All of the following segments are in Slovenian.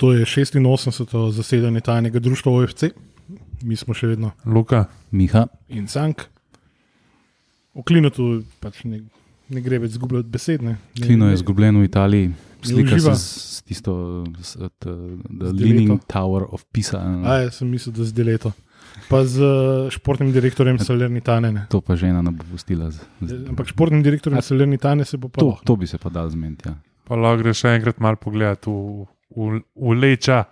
To je 86. zasedanje tajnega društva OFC, mi smo še vedno Luka, Miha, in Cank. V Klinutu pač ne, ne gre več zgubljati besed. Ne. Ne- Klino je izgubljen v Italiji, slika se s, s tisto, s, t, The Z Leaning dileto. Tower of Pisa. A, jaz sem mislil, da zdaj leto. Pa z uh, športnim direktorjem Salernitane. ne. To pa žena ne bo pustila. Z, z, Ampak športnim direktorjem Salernitane se bo pa. to, to bi se pa dal zmeniti. Ja. pa lahko greš še enkrat malo pogledat v, v, v leča.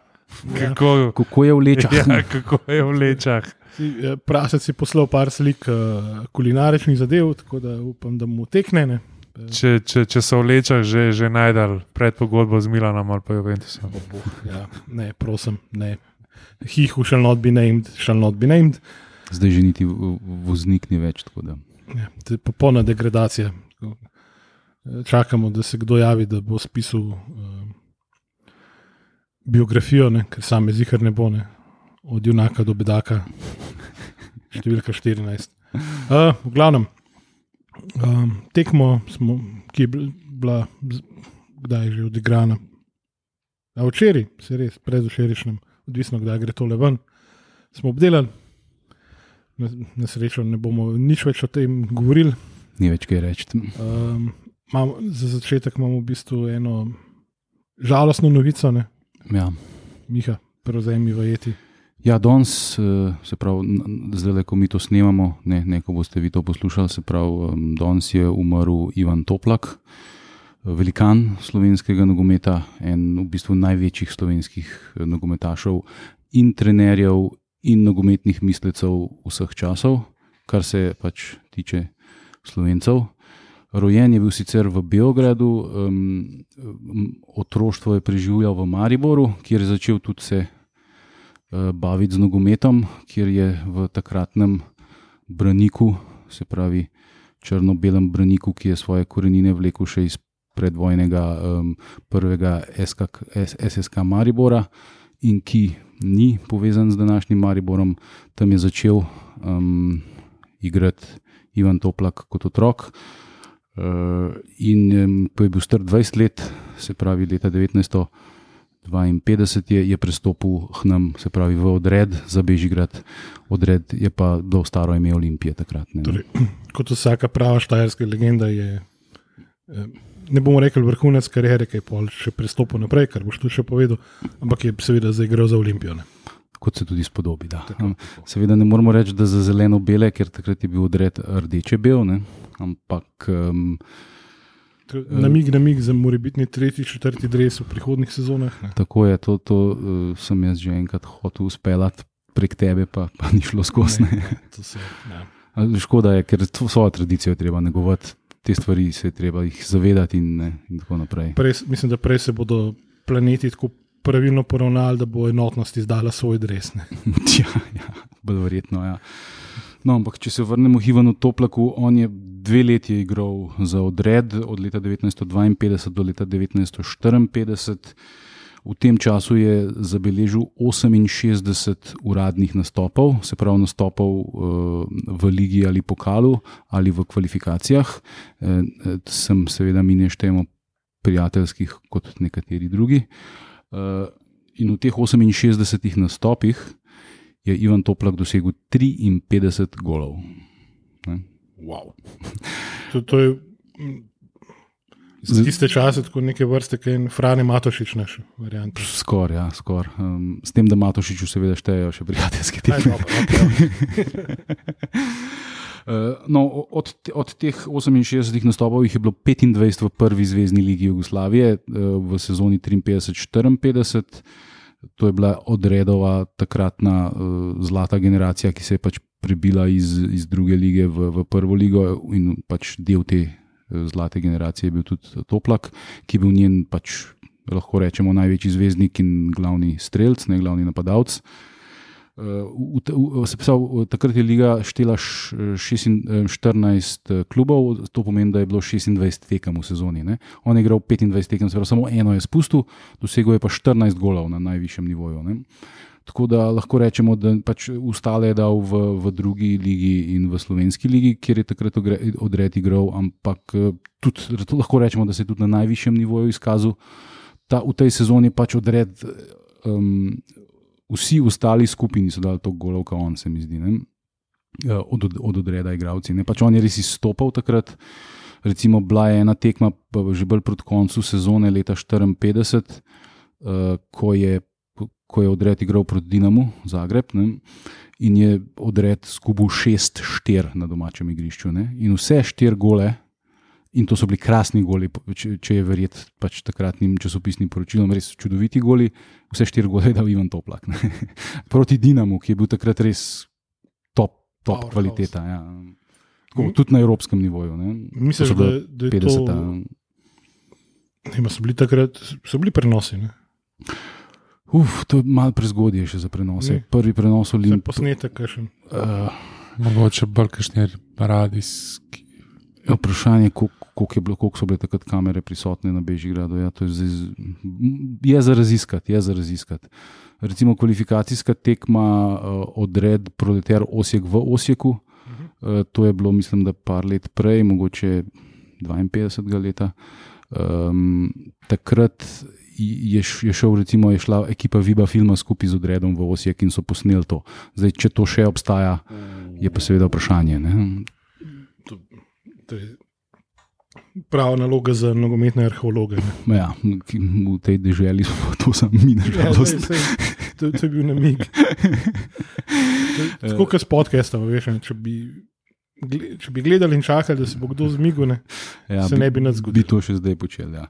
Ja. Kako, Kako je v lečah? ja, kako je v lečah. Eh, Prasec si poslal par slik uh, kulinaričnih zadev, tako da upam, da mu tekne. Ne. Če, če, če so v lečah že, že najdal predpogodbo z Milanom ali pa Juventusom. Ja. Ne, prosim, ne. He who shall not be named, shall not be named. Zdaj že niti voznik ni več. tako da. Ja, to je popolna degradacija. Eh, Čakamo, da se kdo javi, da bo spisal uh, biografijo, ne, ker same zihar ne bo, ne, od junaka do bedaka, številka 14. Uh, v glavnem, um, tekmo, smo, ki je bil- bila, kdaj je že odigrana. A včeraj, se res, predvčerajšnjem, odvisno kdaj gre tole ven, smo obdelali. Na, na srečo ne bomo nič več o tem govorili. Ni več kaj reči. Um, imamo, za začetek imamo v bistvu eno žalostno novico, ne? Ja. Miha, prevzemi vajeti. Ja, danes, eh, se pravi, zdaj, ko mi to snemamo, ne, ne, ko boste vi to poslušali, se pravi, danes je umrl Ivan Toplak, velikan slovenskega nogometa, en v bistvu največjih slovenskih eh, nogometašev in trenerjev in nogometnih mislecev vseh časov, kar se pač tiče slovencev. Rojen je bil sicer v Beogradu, um, otroštvo je preživljal v Mariboru, kjer je začel tudi se uh, baviti z nogometom, kjer je v takratnem braniku, se pravi črno-belem braniku, ki je svoje korenine vlekel še iz predvojnega um, prvega SK, SSK Maribora in ki ni povezan z današnjim Mariborom, tam je začel um, igrati Ivan Toplak kot otrok. Uh, in ko je bil star 20 let, se pravi leta 1952, je, je prestopil k nam, se pravi v odred za Bežigrad. Odred je pa do staro ime Olimpije takrat. Ne, Torej, kot vsaka prava štajerska legenda je, eh, ne bomo rekli vrhunec kariere, ki je pol še prestopil naprej, kar boš tu še povedal, ampak je seveda zaigral za Olimpijo. Ne. Kot se tudi spodobi. Da. Tako, tako. Seveda ne moramo reči, da za zeleno-bele, ker takrat je bil odred rdeče-bel, ne, ampak um, To je Namig, namig za morebitni tretji, četrti dres v prihodnih sezonah. Ne. tako je, to, to uh, sem jaz že enkrat hotel uspeljati prek tebe, pa, pa ni šlo skozi. ne. ja. A Škoda je, ker to svojo tradicijo treba negovati, te stvari se je treba jih zavedati in, ne, in tako naprej. Prej, mislim, da prej se bodo planeti tako pravilno poravnali, da bo enotnost izdala svoj dres. Ja, ja, bolj verjetno. Ja. No, ampak če se vrnemo k Ivanu Toplaku, on je dve leti igral za odred, od leta 1952 do leta 1954. V tem času je zabeležil 68 uradnih nastopov, se pravi nastopov uh, v ligi ali pokalu ali v kvalifikacijah. Uh, sem seveda mi ne štejemo prijateljskih kot nekateri drugi. Uh, in v teh 68 nastopih je Ivan Toplak dosegel 53 golov. Ne? Wow. To, to je mm, za tiste čase, tako neke vrste, kot je Frane Matošič, naš variant. Skoraj, ja, skor. um, s tem, da Matošiču seveda štejejo še prijateljske Aj, tekme. dobro, okay. Uh, no, od, od teh 68 nastopov jih je bilo 25 v prvi zvezdni ligi Jugoslavije uh, v sezoni 53-54. To je bila odredova takratna uh, zlata generacija, ki se je pač prebila iz, iz druge lige v, v prvo ligo in pač del te zlate generacije je bil tudi Toplak, ki je bil njen pač. Lahko rečemo največji zvezdnik in glavni streljc, ne glavni napadalec. Uh, v, v, v, se pravi, takrat je liga štela š- šestin- eh, 14 eh, klubov, to pomeni, da je bilo 26 tekem v sezoni. Ne? On je igral 25 tekem, pravi, samo eno je spustil, dosegel je pa 14 golov na najvišjem nivoju. Ne? Tako da lahko rečemo, da pač ustale je dal v, v drugi ligi in v slovenski ligi, kjer je takrat odred igral, ampak eh, tudi, lahko rečemo, da se je tudi na najvišjem nivoju izkazal. ta, v tej sezoni pač odred. Um, vsi ostali skupini so dali to golov, kot on, se mi zdi, ne? Ja, od, od, od odreda igravci. Ne? Pač on je res izstopal takrat. Recimo, bila je ena tekma, že bolj proti koncu sezone, leta 1954, uh, ko, je, ko je odred igral proti Dinamu, Zagreb, ne? in je odred zgubil 6-4 na domačem igrišču. Ne? In vse štiri gole, in to so bili krasni goli, če, če je verjeti pač takratnim časopisnim poročilom, res čudoviti goli, vse štiri gole je dal Ivan Toplak. Ne? Proti Dinamu, ki je bil takrat res top, top kvaliteta. Ja. Tako, tudi na evropskem nivoju. ne. So da, da je 50. to. Ima, so bili takrat so bili prenosi. Ne? Uf, to je malo prezgodje še za prenose. Ne. Prvi prenos Vse Olimpije. posnetek, kakšen. Uh, Mogoče bolj kašni radijski. Ja, Vprašanje je, koliko, je bilo, koliko so bile takrat kamere prisotne na Bežigradu. Ja, je, zdaj, z- je za raziskati. Je za raziskati. Recimo kvalifikacijska tekma uh, odred proletar Osijek v Osijeku. Uh, to je bilo, mislim, da par let prej, mogoče 52 leta. Um, takrat je, je, šel, recimo, je šla ekipa Viba filma skupaj z odredom v Osijek in so posneli to. Zdaj, če to še obstaja, je pa seveda vprašanje. Ne? To, je prava naloga za nogometne arheologe. Ja, v tej deželi smo to sami, mi, Ja, nažalost. saj, saj, to, to je bil namig. Tako kot s podcastom, veš, če bi, če bi gledali in čakali, da se bo kdo zmigal, ne, Ja, se ne bi nič zgodilo. Bi to še zdaj počeli. Ja.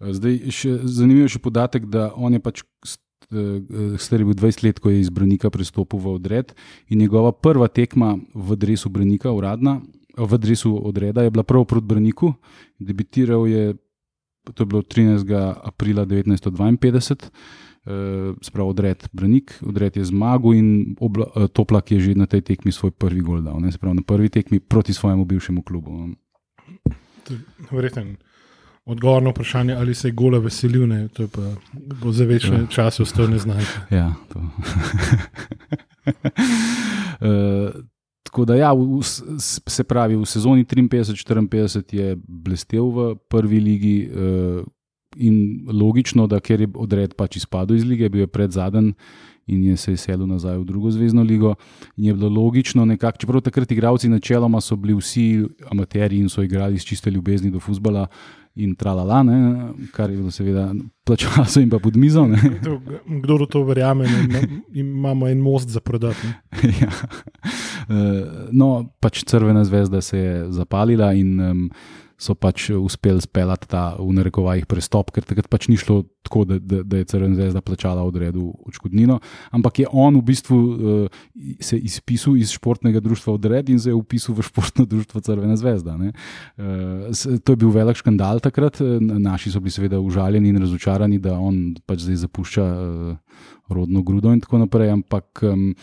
Zdaj, še, zanimiv je še podatek, da on je pač. st- eh, Star je bil 20 let, ko je iz Branika prestopil v odred, in njegova prva tekma v Dresu Branika, uradna, v Dresu odreda, je bila prav proti Braniku. Debitiral je, to je bilo 13. aprila 1952, eh, spravo odred Branik, odred je zmagal in obla, eh, Toplak je že na tej tekmi svoj prvi gol dal, ne, se pravi na prvi tekmi proti svojemu bivšemu klubu. To je Verjeten. Odgovor na vprašanje, ali se je gola veselil, ne, to je pa bo za večne Ja. čase ostal neznanka. Ja, to. uh, tako da, ja, v, se pravi, v sezoni 53-54 je blestev v prvi ligi. Uh, In logično, da ker je odred pač izpadel iz lige, bil je pred zadnji in je se je selil nazaj v drugo zvezdno ligo. In je bilo logično, nekako, čeprav takrat igravci načeloma so bili vsi amaterji in so igrali iz čiste ljubezni do futbola in tralala, ne, kar je bilo seveda plačalo so jim pa pod mizo. Kdo v to verjame, ne, ima- imamo en most za prodati. ja. Eh, No, pač Crvena zvezda se je zapalila in um, so pač uspeli speljati ta v narekovajih prestop, ker takrat pač ni šlo tako, da, da, da je Crvena zvezda plačala odredu odškodnino, ampak je on v bistvu uh, se izpisal iz športnega društva odred in se je upisal v športno društvo Crvena zvezda. ne. S- To je bil velik škandal takrat, eh, naši so bili seveda užaljeni in razočarani, da on pač zdaj zapušča eh, rodno grudo in tako naprej, ampak um,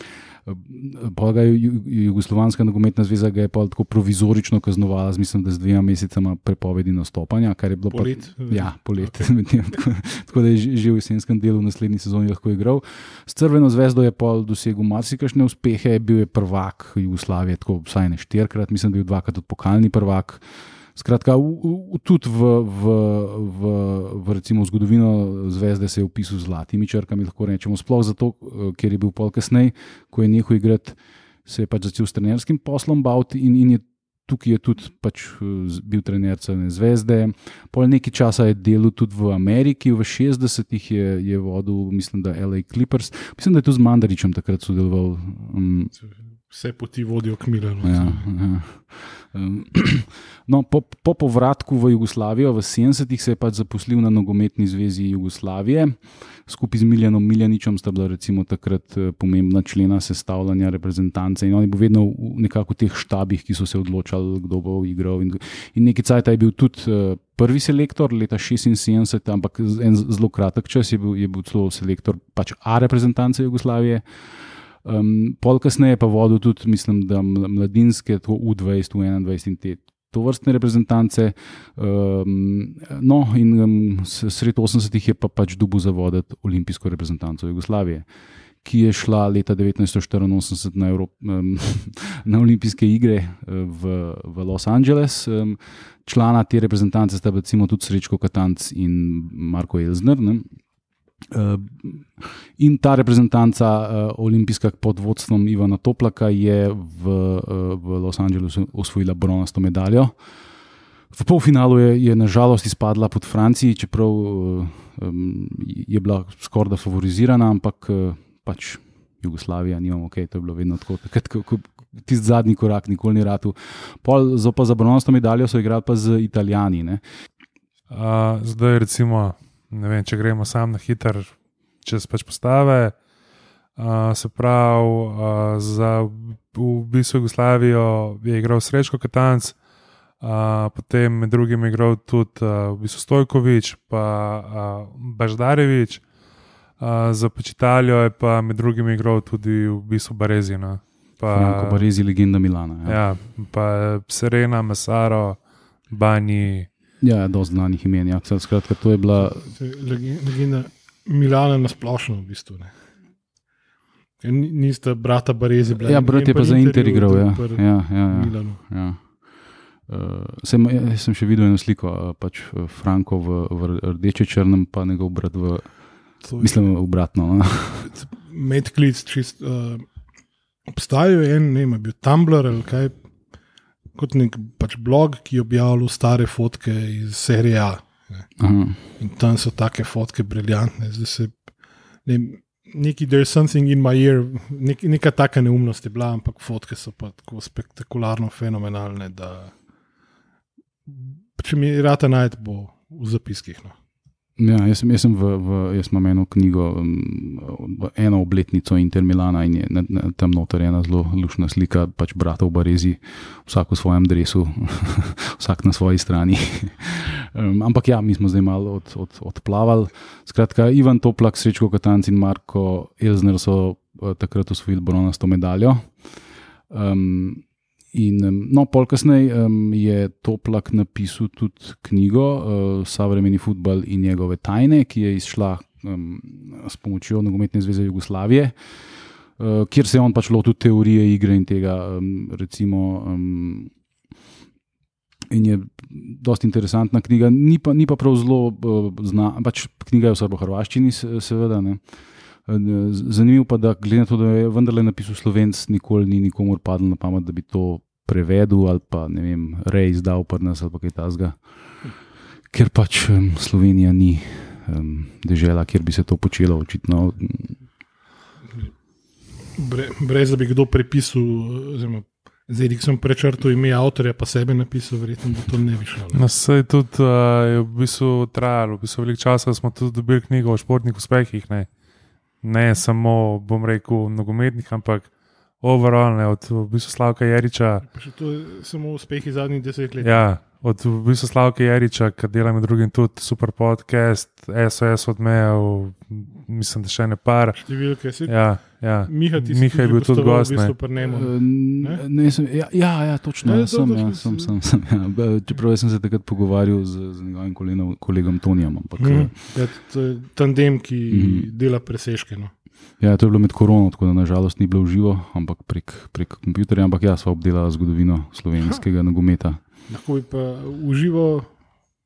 ga je Ju- Jugoslovanska nogometna zveza ga je pol tako provizorično kaznovala, z, mislim, da z dvema mesecema prepovedi nastopanja, kar je bilo pa- Polet, eh, Ja, polet. Okay. tako, tako da je že, v jesenskem delu v naslednji sezoni lahko igral. S Crveno zvezdo je pol dosegel marsikšne uspehe, bil je prvak Jugoslavije, tako vsaj ne štirikrat, mislim, da je bil dvakrat tudi pokalni prvak. Skratka, v, v, tudi v, v, v, v recimo zgodovino zvezde se je upisal z zlatimi črkami, lahko rečemo. Sploh zato, eh, ker je bil pol kasneje, ko je nehal igrati, se je pač začel s trenerskim poslom bavti in, in je, tukaj je tudi pač eh, bil trener Crvene zvezde. Pol nekaj časa je delal tudi v Ameriki, v 60-ih je, je vodil, mislim, da LA Clippers. Mislim, da je tudi z Mandaričem takrat sodeloval. Um, Vse poti vodijo k Milanu. Ja, ja. Um, No, po, po povratku v Jugoslavijo v 70-ih se je pač zaposlil na nogometni zvezi Jugoslavije. Skupaj z Miljanom Miljaničem sta bila recimo takrat eh, pomembna člena sestavljanja reprezentance in on je bil vedno v nekako teh štabih, ki so se odločali, kdo bo igral. In, in nekaj cajt je bil tudi eh, prvi selektor leta 76, ampak en zelo kratek čas je bil, je bil celo selektor pač A reprezentance Jugoslavije. Um, pol kasneje pa vodil tudi, mislim, da mla- mladinske, tako U20, U21 in te to vrstne reprezentance. Um, no, in um, sred 80-ih je pa pač dubu za voditi olimpijsko reprezentanco Jugoslavije, ki je šla leta 1984 na, Evrop, um, na Olimpijske igre eh, v, v Los Angeles. Um, člana te reprezentance sta recimo tudi Srečko Katanc in Marko Elzner. Ne? In ta reprezentanca, uh, olimpijska pod vodstvom Ivana Toplaka, je v, uh, v Los Angelesu osvojila bronasto medaljo. V polfinalu je, je nažalost izpadla pod Franciji, čeprav um, je bila skoraj da favorizirana, ampak pač Jugoslavija, nimamo ok, to je bilo vedno tako. Tisti zadnji korak, nikoli ni ratu. Pol, zopa za bronasto medaljo so igrali pa z Italijani. Uh, zdaj, recimo, vem, če gremo sam na hiter, čez pač postave. Uh, se pravi, uh, za v bistvu Jugoslavijo je igral Srečko Katanc, uh, potem med drugim je igral tudi uh, v bistvu Stojkovič, pa uh, Baždarevič, uh, za Počitalijo je pa med drugim igral tudi v bistvu Barezina. Pa Barezi, legenda Milana. Ja, ja pa Serena, Masaro, Bani. Ja, do znanih imen. Ja. Skratka, to je bila. Legenda Milana na splošno, v bistvu. Ne. Niste brata Barezi, bili. Ja, brat je pa za Inter igral. Ja, ja, ja, ja, ja. Uh, sem, ja, sem še videl eno sliko, uh, pač Franko v, v rdeče črnem, pa njegov brat v. Je, mislim, obratno. No. Medklic, čist. Uh, obstajajo en, ne vem, bil Tumblr ali kaj kot nek pač blog, ki objavlja stare fotke iz serije A. In tam so take fotke briljantne. Zdaj se ne, neki, there's something in my ear, nek, neka taka neumnost je bila, ampak fotke so pa tako spektakularno fenomenalne, da če mi rata najti, bo v zapiskih. No. Ja, jaz, jaz, v, v, jaz imam eno knjigo, um, eno obletnico Inter Milana in je na, na, tam noter ena zelo lušna slika, pač bratov Barezi, vsak v svojem drevesu, vsak na svoji strani. um, ampak ja, mi smo zdaj malo od, od, odplavali. Skratka, Ivan Toplak, Srečko Katanc in Marko Elzner so uh, takrat osvojili bronasto medaljo. Um, In no, pol kasneje um, je Toplak napisal tudi knjigo uh, Savremeni futbol in njegove tajne, ki je izšla um, s pomočjo Nogometne zveze Jugoslavije, uh, kjer se je on pač lotil teorije igre in tega. Um, recimo, um, in je dosti interesantna knjiga, ni pa, ni pa prav zelo uh, znana, pač knjiga je v srbo-hrvaščini, seveda. Ne. Zanimivo pa je, da glede na to, da je vendarle napisal slovenc, nikoli ni nikomu padlo na pamet, da bi to prevedel ali pa ne vem, rej izdal pa nas ali kaj takega. Ker pač um, Slovenija ni um, država, kjer bi se to počelo, očitno. Bre, brez da bi kdo prepisal, oziroma zdaj, ki sem prečrtal ime avtorja, pa sebe napisal, verjetno bi to ne bi šlo. Na vse je tudi uh, je v bistvu trajalo, v bistvu veliko časa smo tudi dobili knjigo o športnih uspehih. Ne? ne samo, bom rekel, nogometnih, ampak overall, ne, od v bistvu Slavka Jariča. To je samo uspeh iz zadnjih deset let. Ja, od v bistvu Slavka Jariča, ki dela med drugim tudi super podcast, SOS odmejev, mislim, da še ne par. Številke si. Ja, ja. Miha, Miha je bil tudi gost. V bistvu ne, ne? Ne, sem, ja, ja, ja, točno. Ja, sem, ja, sem, sem, sem, ja. Čeprav sem se takrat pogovarjal z, z njegovim kolegom, Tonijem. Mm. Ja, to je tandem, ki mm. dela preseške. Ja, to je bilo med korono, tako da nažalost ni bilo v živo, ampak prek, prek kompjutorja. Ampak ja, sva obdelala zgodovino slovenskega ha. nogometa. Lahko bi pa v živo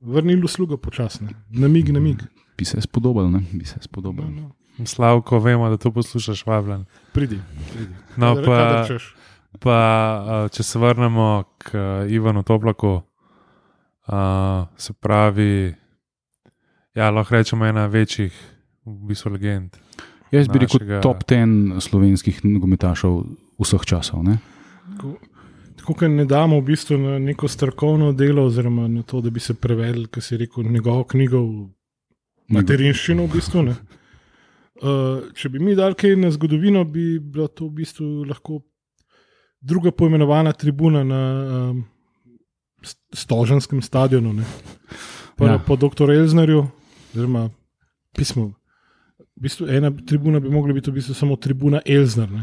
vrnili uslugo počasno, na mig, na mig. Bi se spodobal, ne bi se spodobal. No, no. Slavko, vemo, da to poslušaš, vabljen. Pridi. pridi. No, pa, pa, če se vrnemo k Ivanu Toplaku, uh, se pravi, ja, lahko rečemo ena večjih, v bistvu legend. Jaz bi rekel, top ten slovenskih nogometašov vseh časov. Ne? Tako, ker ne damo v bistvu na neko strokovno delo, oziroma na to, da bi se prevedel, kar si rekel, njegovo knjigo v materinščino. V bistvu, uh, če bi mi dali kaj na zgodovino, bi bila to v bistvu lahko druga poimenovana tribuna na um, Stoženskem stadionu, ja. po dr. Elznerju, oziroma pismo v bistvu ena tribuna bi mogla biti v bistvu samo tribuna Elzner, ne?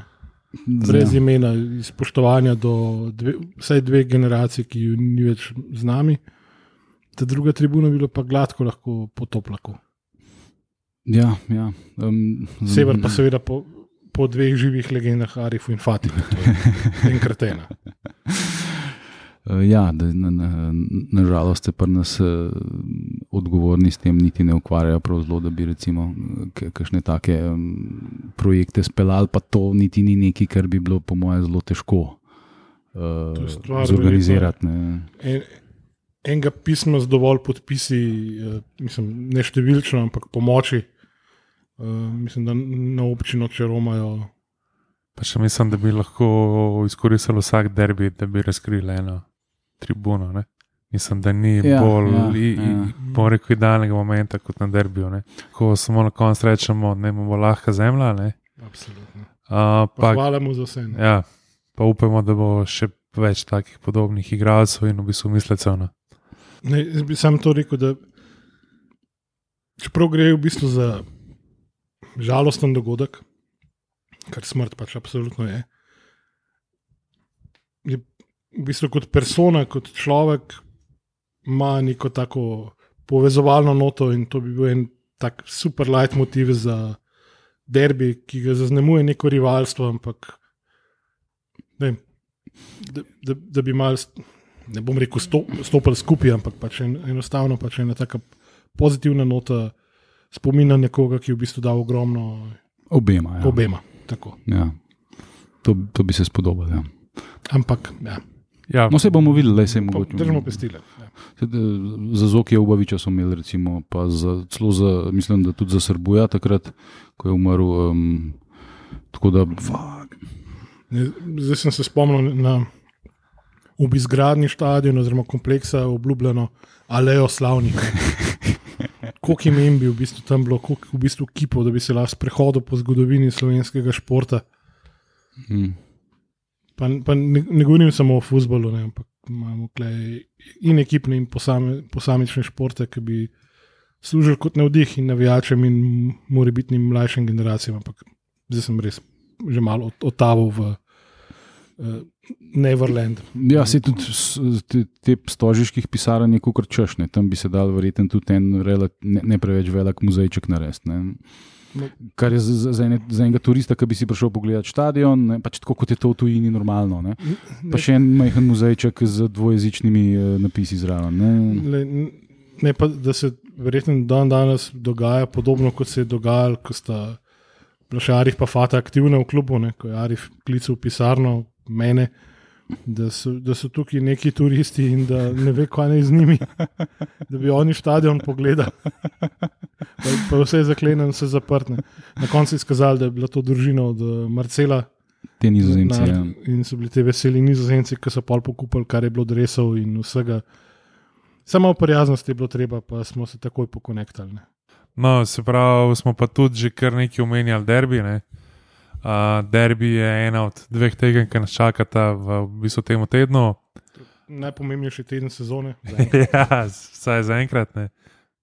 brez ja. imena, spoštovanja do dve, vsaj dve generacije, ki jo ni več z nami. Ta druga tribuna bi bila pa gladko lahko potoplako. Ja, ja. Um, Sever pa seveda po, po dveh živih legendah, Arifu in Fatimu. Enkrat ena. Uh, ja, nažalost, na, na se pri nas uh, odgovorni s tem niti ne ukvarjajo prav zelo, da bi recimo kakšne take projekte speljali, pa to niti ni nekaj, kar bi bilo, po mojem, zelo težko uh, zorganizirati. En, enega pisma z dovolj podpisi, mislim, ne številčno, ampak pomoči, uh, mislim, da na občino, če romajo. Pa še mislim, da bi lahko izkoristili vsak derbi, da bi razkrili eno tribuno. Ne? Mislim, da ni ja, bolj ja, ja. idealnega momenta kot na derbiju. Ne? Ko samo na koncu rečemo, da imamo lahka zemlja. Absolutno. Uh, hvala mu za vse. Ja, pa upamo, da bo še več takih podobnih igralcev in v bistvu mislecev. No. Ne, jaz bi sam to rekel, da čeprav gre v bistvu za žalosten dogodek, kar smrt pač absolutno je v bistvu kot persona, kot človek, ima neko tako povezovalno noto in to bi bil en tak super light motiv za derbi, ki ga zaznamuje neko rivalstvo, ampak ne, da, da, da bi mal, ne bom rekel, stopili skupaj, ampak pač en, enostavno pač ena taka pozitivna nota spomina nekoga, ki je v bistvu dal ogromno. Obema. Ja. Obema. Ja. To, to bi se spodobalo. Ja. Ampak, ja. Ja. No, se bomo videli, da se jim lahko. Držimo pestile. Ja. Za Zokija Ubaviča smo imeli, recimo, pa za, celo za, mislim, da tudi za Srbuja, takrat, ko je umrl. Um, tako da. Ne, zdaj sem se spomnil na obizgradni stadion, oziroma kompleksa, obljubljeno Alejo Slavnika. Koliko imen bi v bistvu tam bilo, koliko v bistvu kipo, da bi se lahko prehodil po zgodovini slovenskega športa. Hmm. Pa, pa ne, ne govorim samo o futbolu, ampak imamo in ekipne, in posame, posamične športe, ki bi služili kot navdih in navijačem, in morebitnim mlajšim generacijam. Ampak zdaj sem res že malo otavil v uh, Neverland. Ja, se tudi te, te stožiških pisarn je kot češne, tam bi se dal verjetno tudi en ne, ne preveč velik muzejček narediti. Kar je za, za, ene, za enega turista, ki bi si prišel pogledati stadion, ne, pač tako kot je to v tujini normalno. Ne. Pa še en majhen muzejček z dvojezičnimi uh, napisi zraven. Ne. Ne, ne pa, da se verjetno dan danes dogaja podobno, kot se je dogajalo, ko sta bila še Arif pa Fata aktivna v klubu, ne, ko je Arif klical v pisarno mene da so, da so tukaj neki turisti in da ne ve, kaj je z njimi, da bi oni stadion pogledali. Pa, pa vse je zaklenjeno, vse zaprto. Na koncu je izkazalo, da je bila to družina od eh, Marcela. Te nizozemci. Na, ja. In so bili ti veseli nizozemci, ki so pol pokupili, kar je bilo drevesov in vsega. Samo prijaznost je bilo treba, pa smo se takoj pokonektali. No, se pravi, smo pa tudi že kar nekaj omenjali derbi. Ne? Uh, derbi je ena od dveh tekem, ki nas čakata v bistvu tem tednu. Najpomembnejši teden sezone. ja, vsaj za enkrat.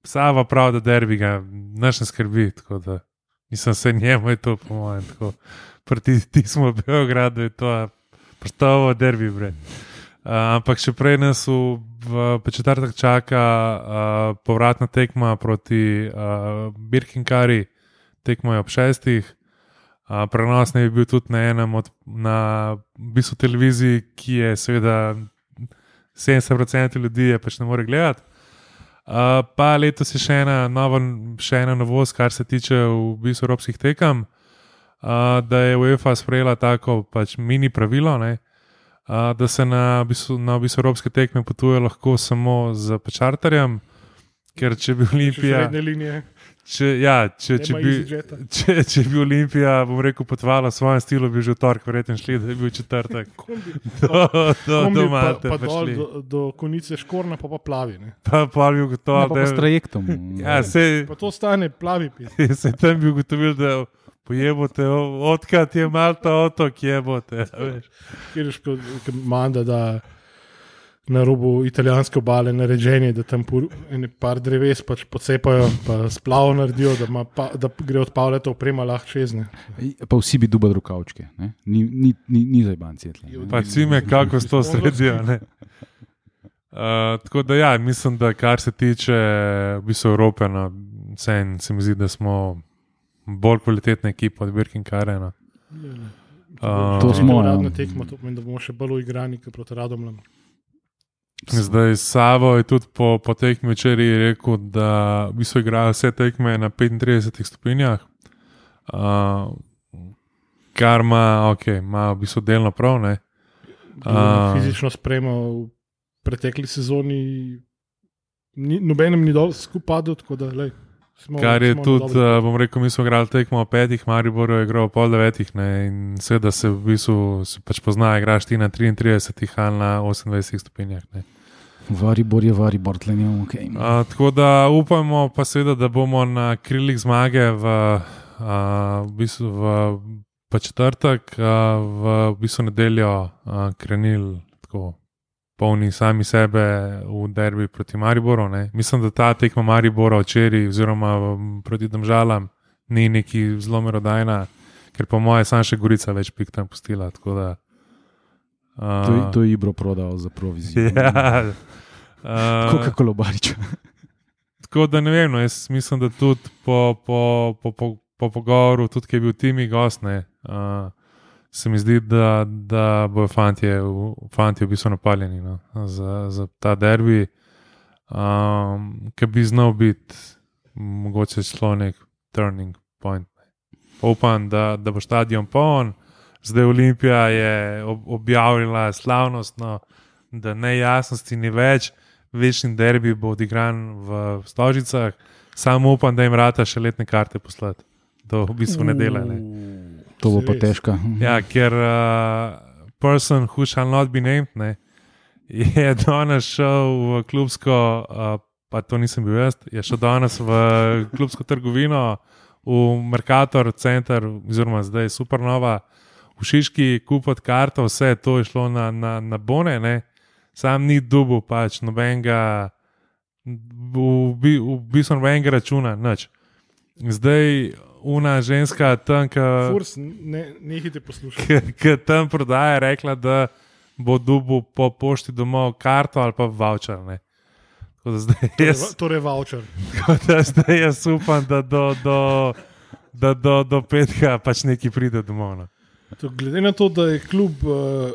Sava pravi, da derbi ga naš ne skrbi. Nisem se njemu je to, po mojem, tako. Proti ti smo v Beogradu, je to postalo derbi. Uh, ampak še prej nas v, v četrtek čaka uh, povratna tekma proti uh, Birkinkari, tekmo je ob šestih prenos ne bi bil tudi na enem od na bistvu televiziji, ki je seveda 70% ljudi je pač ne more gledati. Uh, pa letos je še ena, nova, še ena novost, kar se tiče v bistvu evropskih tekem, uh, da je UEFA sprejela tako pač mini pravilo, ne, uh, da se na bistvu, na bistvu evropske tekme potuje lahko samo z čarterjem, ker če bi Olimpija. Če, ja, če, če, bi, če, če bi Olimpija, bom rekel, potvala v svojem stilu, bi že v torek verjetno šli, da bi bil četrtek. do do, do, pa, pa dol, do, do konice škorna, pa pa plavi. Ne? Pa plavi ugotovil, da je s trajektom. ja, se, pa to stane plavi. se tam bi ugotovil, da pojebote, odkrat je malta otok, jebote. Kjer je škoda, manda da na robu italijanske obale nareženi, da tam nekaj dreves pač pocepajo, pa splav naredijo, da, pa, da gre od Pavleta oprema lahko čezne. Pa vsi bi dubali rokavčke, ni, ni, ni, ni za banci. Pa cime, kako s to sredijo. Uh, tako da, ja, mislim, da kar se tiče v bistvu Evrope, no, sen, se mi zdi, da smo bolj kvalitetna ekipa od Birkin Karena. Uh, To smo, ja. Radna tekma, to pomeni, da bomo še bolj uigrani kot proti Radomljam. Zdaj, Savo je tudi po, po tekmi včeraj rekel, da v bistvu igrajo vse tekme na 35 stopinjah, uh, kar ima, ok, ima v bistvu delno prav. Ne? Uh, fizično spremljal v pretekli sezoni, ni, nobenem ni dol skupaj padel, tako da lej, smo. Kar je smo tudi, uh, bom rekel, mi smo igrali tekmo o petih, Maribor je igral o pol devetih, ne, in seveda se v bistvu se pač pozna, igraš ti na 33 ali na 28 stopinjah. Ne. Varibor je varibor, tle nimamo kaj. Okay. Uh, tako da upamo, pa seveda, da bomo na krilih zmage v, uh, v, bistvu v pa četrtek, uh, v, v bistvu nedeljo uh, krenili tako polni sami sebe v derbi proti Mariboru. Ne. Mislim, da ta tekma Maribora včeraj, oziroma proti Domžalam, ni neki zelo merodajna, ker po moje sam še Gorica več pik tam pustila. Da, uh, To, je- to je Ibro prodal za provizijo. Ja, uh, Kot kolobarič. Tako da ne vem, no, jaz mislim, da tudi po, po, po, po, po pogovoru, tudi ki je bil Timi gost, ne, uh, se mi zdi, da, da bojo fanti, fanti v bistvu napaljeni no, za, za ta derbi, um, ki bi znal biti mogoče celo nek turning point. Pa Upam, da, da bo stadion poln. Zdaj Olimpija je ob, objavila slavnostno, da nejasnosti ni več, večni derbi bo odigran v Stožicah, samo upam, da jim rata še letne karte poslati. To v bistvu ne dela. To bo pa Res. težka. Ja, ker uh, person who shall not be named ne, je danes šel v klubsko, uh, pa to nisem bil jaz, je šel danes v klubsko trgovino, v Mercator center, oziroma zdaj Supernova, v Šiški, kupiti karto, vse to je šlo na, na, na bone, ne. sam ni dubu, pač nobenega, v, bi- v bistvu nobenega računa, nič. Zdaj, una ženska tam, ki ne, nehite poslušati. ki tam prodaja, rekla, da bo dubu po pošti domov karto ali pa voucher. Ne. Tako da zdaj jaz, Torej, voucher. tako da zdaj jaz upam, da do, do, da do, do petka pač neki pride domov. No. To, glede na to, da je klub uh,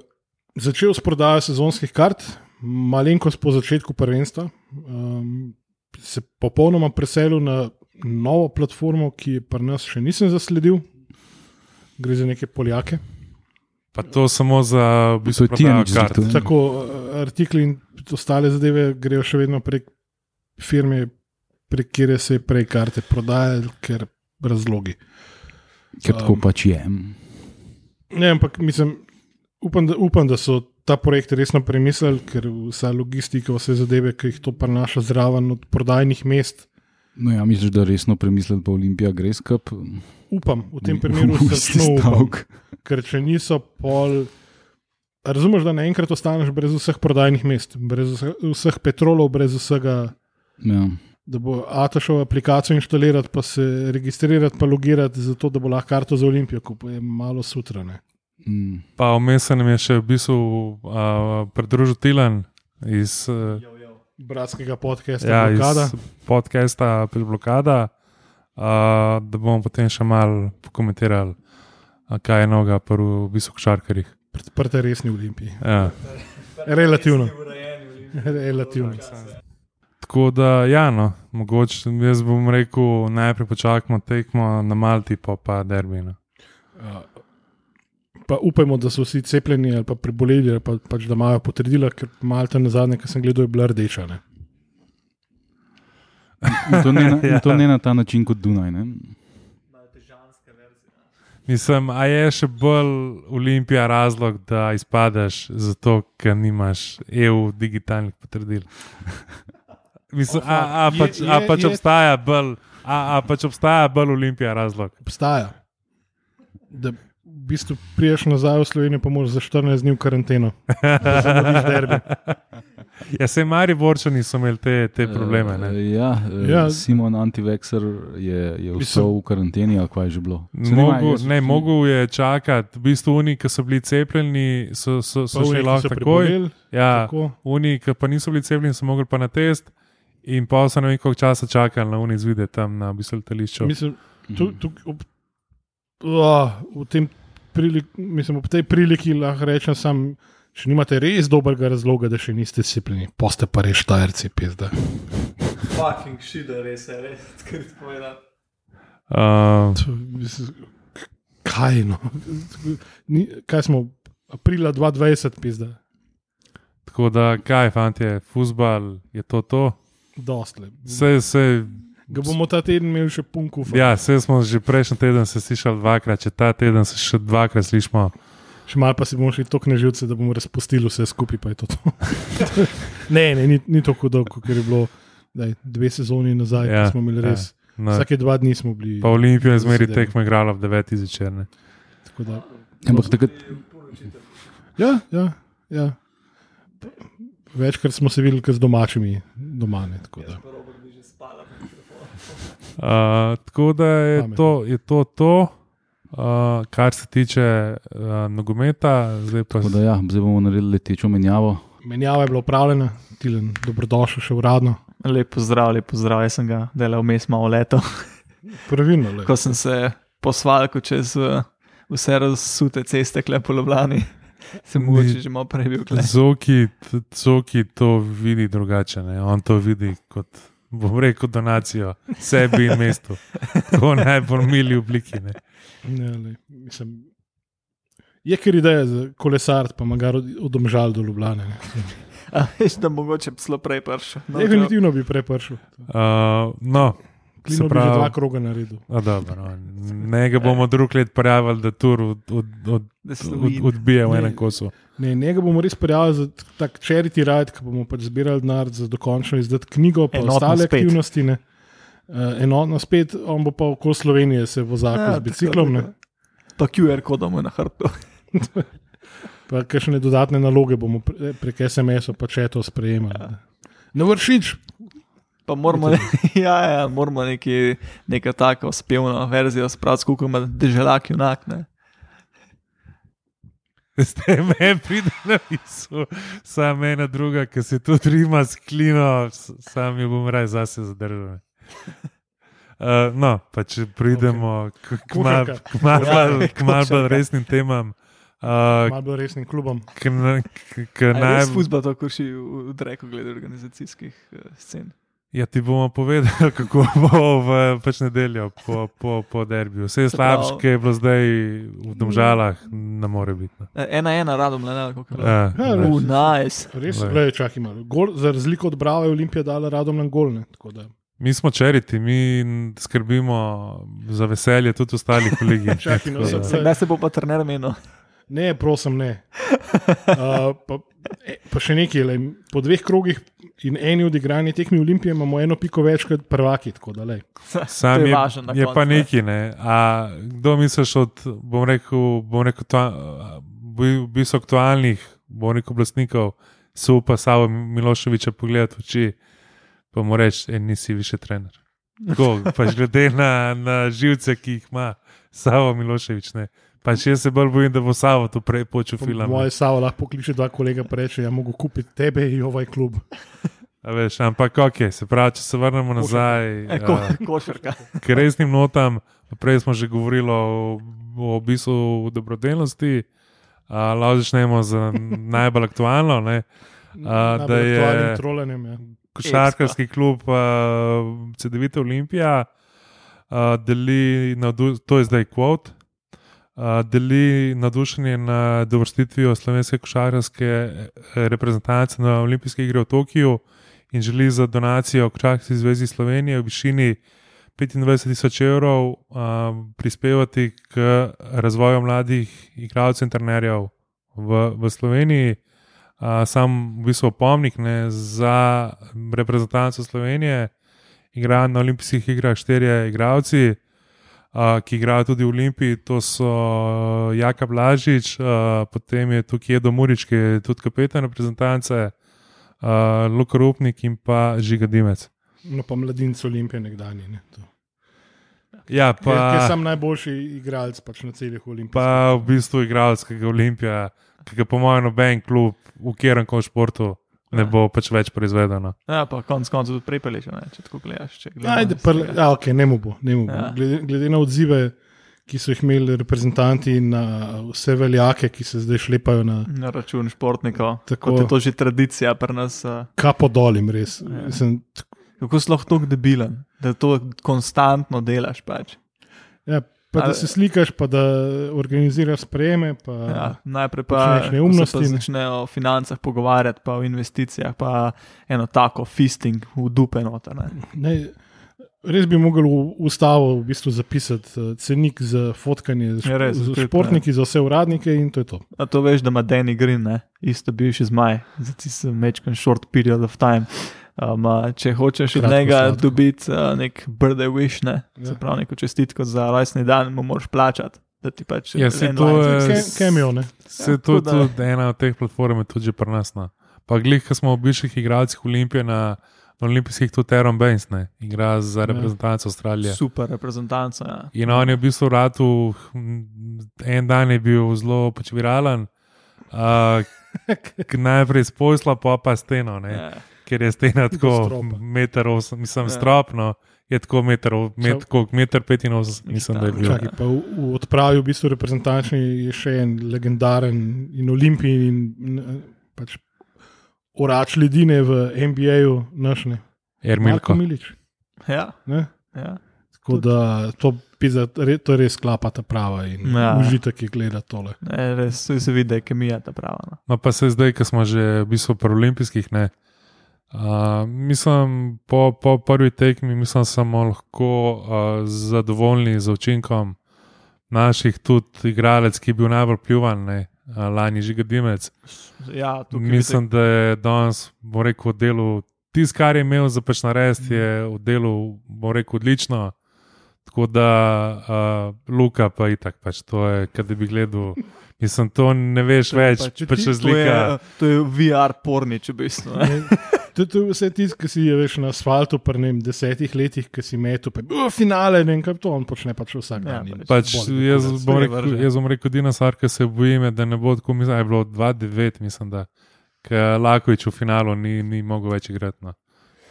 začel s prodajo sezonskih kart, malenkost po začetku prvenstva, um, se popolnoma preselil na novo platformo, ki je pri nas še nisem zasledil. Gre za neke Poljake. Pa to samo za v bistvu zrihtal. Tako uh, artikli in ostale zadeve grejo še vedno prek firme, prek kjer se je prej karte prodajali, ker razlogi. Ker tako Um, pač je. Ne, ampak mislim, upam, da, upam, da so ta projekt resno premislili, ker vsa logistika, vse zadeve, ki jih to prenaša zraven od prodajnih mest. No, ja, misliš, da resno premisliti, pa Olimpija gre skup? Upam, v tem primeru srčno upam, ker če niso pol. Razumeš, da naenkrat ostaneš brez vseh prodajnih mest, brez vseh, vseh petrolov, brez vsega, Ja. da bo Atašov aplikacijo inštalirati, pa se registrirati, pa logirati, zato da bo lahko karto za Olimpijo kupil, je malo sutrane. Mm. Pa vmes se nam je še v bistvu uh, pridružil Tilan iz. Uh, Bratskega podcasta, ja, blokada. podcasta Pilblokada, uh, da bomo potem še malo pokomentirali, uh, kaj je noga pri v bistvu košarkarjih. Prte resni Olimpiji. Ja. Relativno. Relativno. Tako da, ja, no, mogoče jaz bom rekel, najprej počakajmo tekmo na Malti, pa pa derbino. Pa upajmo, da so vsi cepljeni ali pa preboleli, ali pa, pač, da imajo potrdila, ker Malta na zadnje, ki sem gledal, je bila rdeča. Ne? To, ne na, Ja. to ne na ta način kot Dunaj. Ne? Mislim, a je še bolj Olimpija razlog, da izpadeš zato, ker nimaš EU digitalnih potrdil? Mislim, a, a, Je- pač, a je- pač je- obstaja bolj. A, a pač obstaja bolj Olimpija razlog. Obstaja. Da bistvu priješ nazaj v Slovenijo, pa moraš za 14 dni v karanteno. Ja, se mari borčani so imeli te, te probleme. Ne? Eh, Ja, eh, Ja. Simon Antivexer je, je ostal v karanteni, ali kaj je že bilo. Se ne mogel je čakati, v bistvu oni, ki so bili cepljeni, so, so, so šli lahko takoj. Ja, tako. oni, ki pa niso bili cepljeni, so mogli pa na test. In pa so ne vem, koliko časa čakali na uni zvide tam na bistvu letališču. Mislim, tu, tu, ob, oh, v tem priliki, mislim, ob tej priliki lahko rečem, sam, če nimate res dobrega razloga, da še niste disciplini, poste pa res štajerci, pizda. Fucking shit, da res je, res, kaj ti povedal. Uh, To, mislim, k- Kaj, no? Ni, kaj smo, aprila 2020, pizda, tako da, kaj, fantje, futbal je to to. dostle. Vse, vse, Ga bomo ta teden imeli še punku. ja, vse smo že prejšnji teden se slišali dvakrat, če ta teden se še dvakrat slišimo. Še malo pa si bomo šli tako neživce, da bomo razpustili vse skupaj, pa je to. to. ne, ne, ni, ni tako dolgo, ker je bilo daj, dve sezoni nazaj, Ja, ja, smo imeli res. Ja, Ja, na, Vsake dva dni smo bili. pa Olimpijo je zmeri tekmo igrala v 9 zvečer. ne. tako Da, Ampak takrat, ja, ja, ja. Večkrat smo se videli z domačimi doma. Ne, tako da. Uh, tako da je Pametno. to, je to, to uh, kar se tiče uh, nogometa, zdaj pa tako da ja, zdaj bomo naredili letečo menjavo. Menjava je bila upravljena, Tilen, dobrodošel še uradno. Lep pozdrav, lep pozdrav, jaz sem ga delal vmes malo leto, Pravilno, le. ko sem se posvalil čez uh, vse razsute ceste, klepo Ljubljani. Sem mogoče že malo prej bil. Zoki, Zoki to vidi drugače. Ne? On to vidi kot, bom rekel, donacijo sebi in mestu. Tako najbolj mili obliki. Ne? Ne, le, mislim, je ker ideja za kolesar, pa magar od, od domžal do Ljubljane. ne. A veš, da mogoče bi celo prej prišel. No, Definitivno bi prepršil. Uh, no, Klino Se pravi- dva kroga naredil. a dobro, no. ne ga bomo drug let prijavili, da tur od, od, od, od, odbije v Ne. enem kosu. Ne, njega bomo res prijavili za tak charity ride, ki bomo pač zbirali denar za dokončno izdati knjigo, pa Enotno ostale spet. aktivnosti. Ne. Uh, enotno spet, on bo pa okoli Slovenije se vozil Ja, z biciklom, ne. Pa QR kodom je na hrbtu. pa kakšne dodatne naloge bomo pre, prek SMS-a pa če to sprejemali. Ja. Ne vršič, Pa moramo, ne, ja, ja, moramo neki, neka taka spevna verzija spraviti skupaj, da deželak junak. Ne. Zdaj me pride na misel, samo ena druga, ki se tudi rima s klino, s- sam jo bom raje zase zadržal. Uh, no, pa če pridemo k, k, mal, k, mal, Ja, k mal bolj resnim temam. Uh, malo bolj resnim klubom. k, k, k Naj fuzbol to krši v, v dreku glede organizacijskih uh, scen. Ja, ti bomo povedali, kako bo v pač nedeljo po, po, po derbiju. Vse je Se slabše, ki je bilo zdaj v domžalah, ne more biti. No. Eh, Ena, ena, radom, ne, ne, kako je. Ja, Ja, ne. Uh, nice. Res, gledaj, čakaj malo. Gol, za razliko od Brave je Olimpija dala radom na gol. Ne, tako da. Mi smo čeriti, mi skrbimo za veselje tudi ostalih kolegij. Čakaj, no, da- se- Kdaj se bo pa trener menil? Ne, prosim, ne. Uh, pa, e, pa še nekaj, le, po dveh krogih in eni odigrani tekmi Olimpije imamo eno piko več kot prvaki. Tako da, lej. Sam je je, na je pa ne. neki, ne. A kdo misliš od, bom rekel, bom rekel to, v bistvu aktualnih, bom rekel, oblastnikov, se upa Savo Miloševiča pogledati v oči, pa mu reči, e, nisi više trener. Tako, pač glede na, na živce, ki jih ima Savo Miloševič. Ne. Pač jaz se bolj bojim, da bo Savo tu prej počel film. Moje savo lahko pokliče dva kolega in reče: Ja, mogo kupiti tebe in ovaj klub. A Veš, ampak ok, se pravi, če se vrnemo nazaj. E, ko, a, košarka. k resnim notam. Prej smo že govorili o, o bistvu dobrodelnosti, uh, lahko začnemo z najbolj aktualno. Ne? A, da je- aktualnim trolenjem. Ja. Košarkarski klub uh, CD-vite Olimpija uh, deli, navdu, to je zdaj kvot, deli navdušenje nad uvrstitvijo slovenske košarkarske eh, reprezentance na olimpijske igre v Tokiu in želi za donacijo Košarkarski zvezi Slovenije v višini 25 tisoč evrov uh, prispevati k razvoju mladih igralcev in trenerjev v, v Sloveniji. Uh, sam v bistvu opomnik ne, za reprezentanco Slovenije, igrajo na olimpijskih igrah štirje igralci, uh, ki igrajo tudi v Olimpiji. To so Jaka Blažič, uh, potem je tukaj Edo Murič, ki je tudi kapetan reprezentance, uh, Luka Rupnik in pa Žiga Dimec. No, pa mladinci Olimpije nekdanje. Ne, to. Ja, Pa, ki je pa, sam najboljši igralec pač na celih olimpijskih. pa v bistvu igralskega Olimpija, ki ga po mojem noben klub v kjerem športu ne bo pač več proizvedeno. Ja, pa konc koncev tudi pripeleš, ne, če tako gledaš. če gledamo Ajde, prle, ja, okay, ne mu bo. Ne mu bo. Ja. Glede, glede na odzive, ki so jih imeli reprezentanti na vse veljake, ki se zdaj šlepajo na Na račun športnikov. Tako. Je to že tradicija pri nas. eh. kapo dolim, res. Ja. Mislim, Kako si lahko tako debilen, da to konstantno delaš. Pač. ja, pa da se slikaš, pa da organiziraš sprejeme. Pa, Ja, najprej pa neumnosti, pa ne. začnejo o financah pogovarjati, pa o investicijah, pa eno tako fisting v dupe noter. ne. Ne, res bi mogel v ustavo v bistvu zapisati uh, cenik za fotkanje z, Ja, res, z to je športniki, za vse uradnike in to je to. A to veš, da ima Danny Green, ne? isto bivši zmaj, za tisti mečken short period of time. Um, če hočeš od Kratko njega sladko. dobiti uh, nek birthday wish, ne? Ja. se pravi neko čestitko za rojstni dan, mu moraš plačati. Da ti pač Ja, en to je- nekaj- s- Kemijo, ne? Se Ja, to je ena od teh platform, tudi že pri nas. No. Pa glih, ko smo v bivših igralcih Olimpije na, na olimpijskih, tudi Aaron Baines, ne, igra za Ja. reprezentanco Avstralije. Super reprezentanca. Ja. In on je v bistvu ratu, en dan je bil zelo pač viralen. Uh, najprej spojsla, pa pa steno, ne, Ja. Ker je stena tako meter, osem, mislim, Ja. stropno. Je tako meter, met, koliko, meter 85, mislim, da je bil. Čakaj, pa v, v odpravi v bistvu reprezentančni je še en legendaren in olimpij in n- pač orač ledine v NBA-ju, naš ne. Marko Ermilko. Milič. Ja. Ne? Ja. Tako da to, pizda, re, to res klapa ta prava in Ja. užitek je gledati tole. Ne, res se vidi, da je kemija ta prava. No. No, pa se zdaj, ko smo že v bistvu pri olimpijskih, ne. Uh, mislim, po, po prvi tekmi, mislim, smo lahko uh, zadovoljni z učinkom naših, tudi igralec, ki je bil najbolj pljuvan, ne, uh, lani Žigadimec. Ja, tukaj bi Mislim, da je danes, bom rekel, v delu, tisto, kar je imel za pač narediti, je v delu, bom rekel, odlično. Tako da, uh, Luka pa je tako, pač, to je, kad bi gledal. Mislim, to ne veš To je več, pač- pač to razlika. je, to je VR pornič, v bistvu. je vse tisto, ki si je veš na asfaltu, pri ne vem, desetih letih, ki si metu, pa je finale, ne vem, kaj to on počne pač vsak Ja, dan. Pač, jaz, bom Vse rekel, jaz bom rekel, edina stvar, ki se bojim, da ne bo tako, mislim, da je bilo 2-9, mislim, da Lakovič v finalu ni, ni mogel več igrati. No.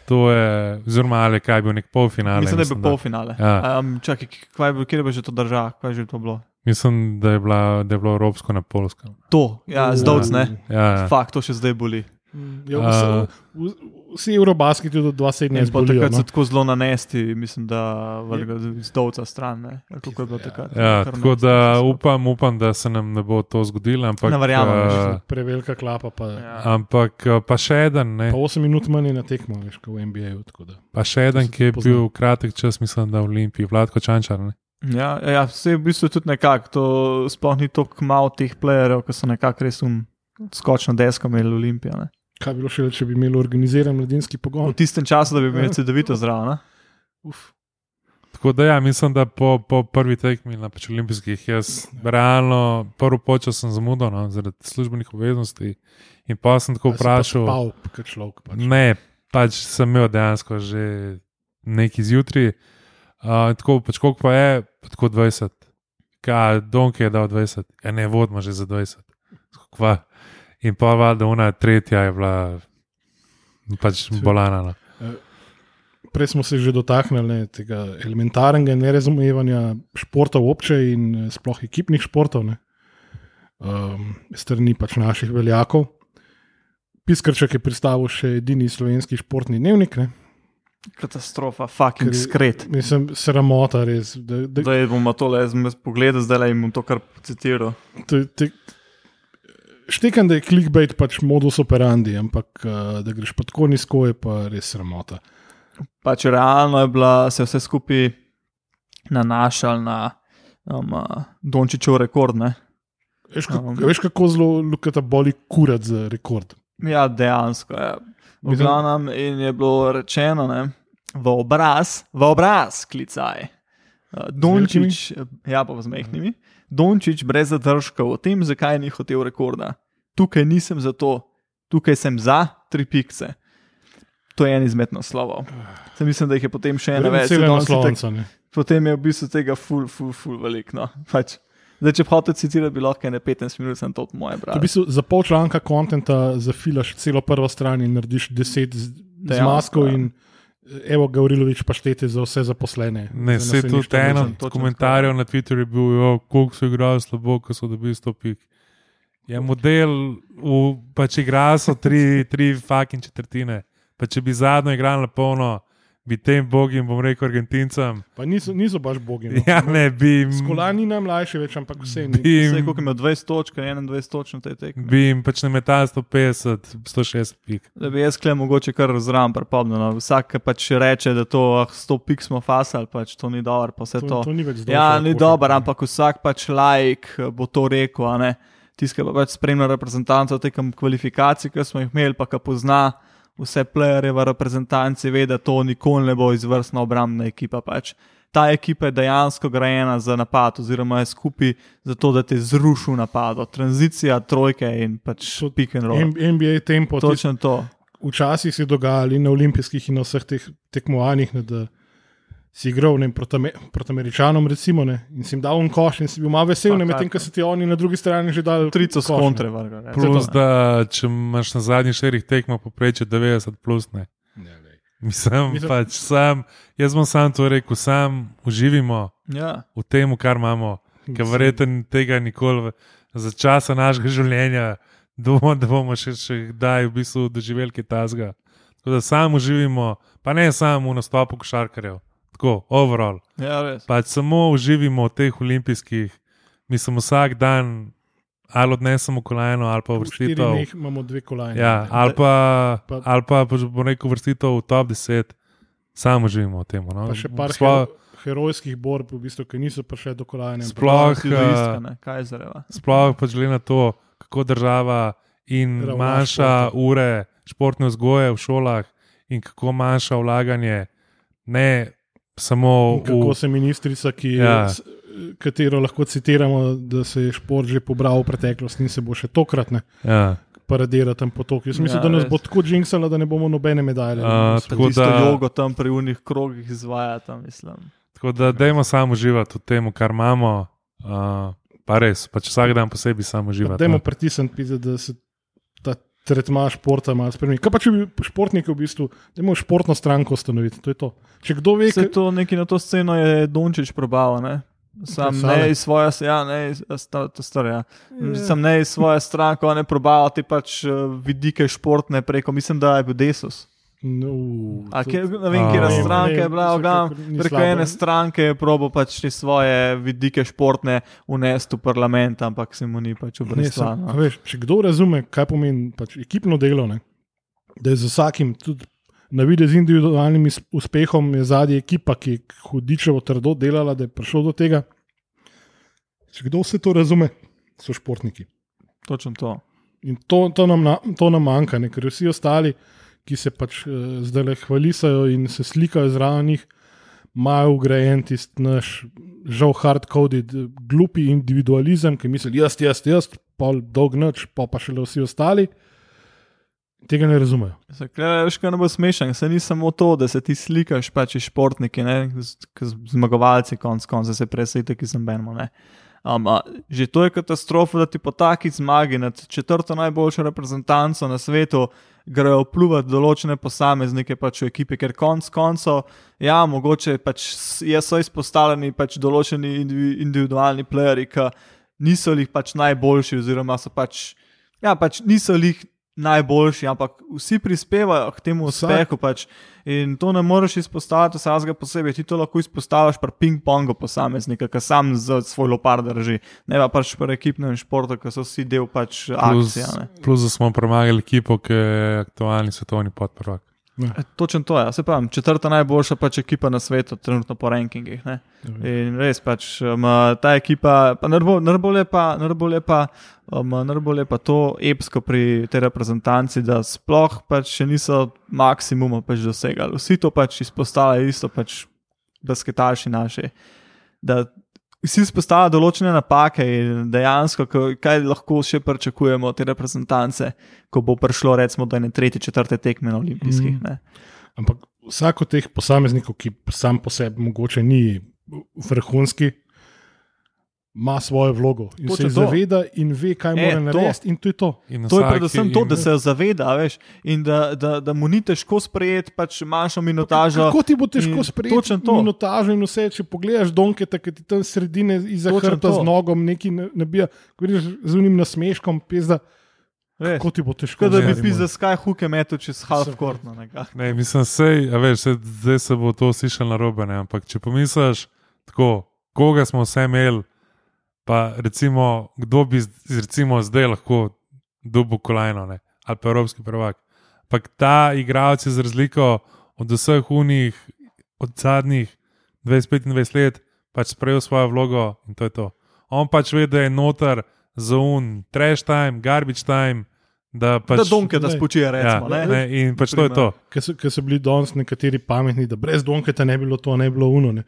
To je, oziroma ali kaj je bil nek polfinale. Mislim, da je bil polfinale. Ja. Um, čakaj, kaj je bil, kje je že to držal, kaj je že to bilo? Mislim, da je, bila, da je bilo evropsko na polskem. To, ja, zdovc, ne. Ja, ja. Fakt, to še zdaj boli. Ja, vse, v, vsi eurobasketi do 2017 In pa bolijo. takrat No? so tako zelo nanesti, mislim, da vrga zdovca stran. Ne. Ali Kako je bilo takrat? Ja, tako da so- upam, upam, da se nam ne bo to zgodilo. Ampak, Ne verjamem, eh, veš, Prevelika klapa, pa, ja. Ja. ampak eh, pa še eden, ne, pa 8 minut manj je na tekmo, veš, kot v NBA-ju. tako da. pa še eden, se ki je pozna. bil kratek čas, mislim, da v Olimpiji, Vladko Čančar. Ne. Ja, ja, vse je v bistvu tudi nekako, to sploh ni tako malo teh playerjev, ki so nekako res um skočno desko imeli Olimpija. Kaj bi bilo še, če bi imeli organiziran mladinski V pogon? tistem času, da bi imeli CD-vito zraven. Tako da, ja, mislim, da po, po prvi tekmi na pač olimpijskih, jaz realno prvo počas sem zamudil no, zaradi službenih obveznosti. In pa sem tako vprašal, Pav, kot človek. Pač. ne, pač sem imel dejansko že neki zjutraj. Uh, tako pač koliko pa je, pa tako 20. Kaj, Donk je dal 20, ja ne vodimo že za 20. Kva. In pa valjda ona tretja je bila pač bolana. No. Prej smo se že dotaknili ne, tega elementarnega nerazumevanja športov obče in eh, sploh ekipnih športov, ne, um, strani pač naših veljakov. Piskrček je predstavil še edini slovenski športni dnevnik. Ne. Katastrofa, fucking skret. Mislim, sramota res. Da, da, Da bomo tole jaz bom jaz pogledal, zdaj le bom to kar citiral. to, te, štekam, da je clickbait pač modus operandi, ampak uh, da greš pa tako nizko, je pa res sramota. Pač realno je bila, se je vse skupaj nanašal na um, uh, Dončičev rekord. Ne? Veš, kako, Um. veš, kako zelo lukata boli kurat za rekord. Ja, dejansko. Ja. V glavnem in je bilo rečeno, ne, v obraz, v obraz, klicaj. Uh, Dončić, ja, pa z mehkimi. Dončić brez zadržka o tem, zakaj ni hotel rekorda. Tukaj nisem za to, tukaj sem za tri pikce. To je en izmed naslovov. Se mislim, da jih je potem še ena več. Danes itak- naslovnice. ne. Potem je v bistvu tega ful, ful, ful veliko. No. Pač. Zdaj, če hotel citirati, bi lahko ne 15 minut, sem to od moje brali. v bistvu za pol članka konta zafilaš celo prvo stran in narediš deset z, z Dejansko, masko ja. Evo Gavrilovič paštete za vse zaposlene. Ne, Za se tudi eno točno komentarjev na Twitterju je bil, jo, koliko so igrali slabo, ko so dobili 100 pik. Je model, v, pač igra so tri, tri fucking četrtine. Pa če bi zadnjo igrali na polno, bi tem bogim, bom rekel, Argentincem. Pa niso, niso baš bogi. No. Ja, ne, bi jim, Skolani nam mlajši več, ampak vse ni. bi Vse, jim, koliko je imel 20 točk, 21 točk na tej tekmi. bi jim pač ne metal 150, 160 pik. Da bi jaz klem mogoče kar zraven prepomnil. No. Vsak pač reče, da to ah, 100 pik smo fasali, pač to ni dobro, pa vse to. To, to ni več Ja, dobro, ni košarka. dobro, ampak vsak pač lajk bo to rekel. a ne. Ki pa pač spremlja reprezentantov tekem kvalifikacij, ki smo jih imeli, pa ki pozna vse plejere v reprezentanci, ve, da to nikoli ne bo izvrstna obrambna ekipa. Pač. Ta ekipa je dejansko grajena za napad, oziroma je skupaj za to, da te zruši v napadu. Tranzicija, trojke in pač To- pick and roll. NBA tempo. Točno to. Včasih se je dogajalo in na olimpijskih in na vseh teh tekmovanjih, ne, da si igral ne, proti, proti američanom, recimo, ne, in si jim dal en koš in si bil malo vesel, ne, medtem kako. ko so ti oni na drugi strani že dali Trico s koš, ne. kontre vrga. ne. Plus, Zato, ne. da če imaš na zadnjih štirih tekmah poprečje 90, plus ne. Mislim, Mislim- pač sam, jaz bom sam to rekel, sam uživimo Ja. v tem, kar imamo, ker verjetno tega nikoli za časa našega življenja, bomo, da bomo še, še kdaj v bistvu doživeli kaj tasga. Tako da sam uživimo, pa ne samo v nastopu košarkarjev, tako overall. ja, res. Pač samo uživimo v teh olimpijskih, mislim, vsak dan ali odnesemo kolajno ali pa vrstitev. dneh imamo dve kolajne. Ja, ali pa, Pa- ali pa pač bo rekel vrstitev v top 10, samo živimo v tem. No? Pa še par hero, herojskih borb, v bistvu, ki niso prišle do kolajne. Sploh, Kajzereva. sploh pač glede na to, kako država in Ravna manjša športa. ure športne vzgoje v šolah in kako manjša vlaganje, ne samo Kako v. se ministrica, ki, Ja. ja. katero lahko citiramo, da se je šport že pobral v preteklosti in se bo še tokrat ne Ja, paradira tam po toku. Jaz mislim, Ja, da nas res. bo tako džinksala, da ne bomo nobene medalje. A, tako Tisto da- jogo tam pri unih krogih izvaja tam, mislim. tako da dajmo samo uživati v tem, kar imamo. Uh, pa res, pač vsak dan posebej samo uživati. Dajmo no. pritisniti, da se tretma športa malo spremeni. Kaj pa če bi športniki v bistvu, da imajo športno stranko ustanoviti, to je to. Če kdo ve, kaj, to neki na to sceno je Dončić probal, ne? Sam ne iz svoje, ja, ne iz, a sta, to stvar, ja. Sam ne iz svoje stranke, on je probal te pač eh, vidike športne preko, mislim, da je bil Desus. No, A to- kje, ne vem, kje je stranke, ne, je bila, ni preko ene stranke je probo pač te svoje vidike športne unesti v parlament, ampak se mu ni pač obrestval. a veš, če kdo razume, kaj pomeni pač ekipno delo, ne? da je z vsakim, tudi na vidi z individualnim uspehom, je zadnja ekipa, ki je hudičevo trdo delala, da je prišlo do tega. Če kdo vse to razume, so športniki. Točno to. In to, to, nam, na- to nam manjka, ne? ker vsi ostali, ki se pač uh, zdaj le hvalisajo in se slikajo zraven njih, imajo ugrajen tisti naš, žal, hardcoded, eh, glupi individualizem, ki misli, jaz, jaz, jaz, pol dolg noč, pa pa šele vsi ostali. Tega ne razumejo. Veš, kaj ne bo smešen, se ni samo to, da se ti slikaš, pač športniki, ne, z- k- zmagovalci, konc konca se presejte, ki sem benmo. ne. Um, a, že to je katastrofa, da ti po taki zmagi nad četrto najboljšo reprezentanco na svetu grejo pljuvati določene posameznike pač v ekipi, ker konc koncev, ja, mogoče pač je so izpostavljeni pač določeni indivi- individualni playeri, ki niso jih pač najboljši, oziroma so pač, ja, pač niso jih najboljši, ampak vsi prispevajo k temu uspehu. Pač. In to ne moreš izpostaviti vsakega posebej, ti to lahko izpostaviš pri ping-pongu posameznika, ki sam za svoj lopar drži, ne pa pač pri ekipnem športu, ki so vsi del pač Plus, akcije. ne. plus, da smo premagali ekipo, ki je aktualni svetovni podprvak. E, Točno to je, ja. se pravi, četrta najboljša pač ekipa na svetu, trenutno po rankingih. Ne? In res pač um, ta ekipa, pa najbolj je pa, najbolj je pa, um, najbolj je pa to epsko pri tej reprezentanci, da sploh pač še niso maksimuma pač dosegali. Vsi to pač izpostavljajo, isto pač basketaši naši. Da vsi izpostavljajo določene napake in dejansko, ko- kaj lahko še pričakujemo od te reprezentance, ko bo prišlo recimo do ene tretje, četrte tekme na olimpijskih. Mm. ne. Ampak vsak od teh posameznikov, ki sam po sebi mogoče ni vrhunski, ima svojo vlogo in Točno se zaveda in ve, kaj E, mora narediti, in to je to. In To je predvsem to, da in- se zaveda veš, in da, da, da mu ni težko sprejeti pač manjšo minutažo. Kako ti bo težko sprejeti točno to. minutažo in vse, če pogledaš donketa, ki ti tam sredine iza Točno hrbta to. z nogom neki ne- nabija, ko vidiš z unim nasmeškom, pizda, Veš, kako ti bo težko. Kot da bi stari moj. pisa skyhooke metal čez half-court. no. Ne, mislim, sej, a veš, sej, zdaj se bo to slišalo na robe, ampak če pomisliš tako, koga smo vse imeli, pa recimo, kdo bi z- recimo zdaj lahko dobil kolajno ne, ali pa evropski prvak. Ampak ta igralec je z razliko od vseh unih, od zadnjih 25 let, pač sprejel svojo vlogo in to je to. On pač ve, da je noter za un, trash time, garbage time, da pač. Da donke da spočije, recimo. ja, ne? ne, in pač to je to. Ker so, ker so bili danes nekateri pametni, da brez donketa ne bi bilo to, ne bi bilo uno. Ne.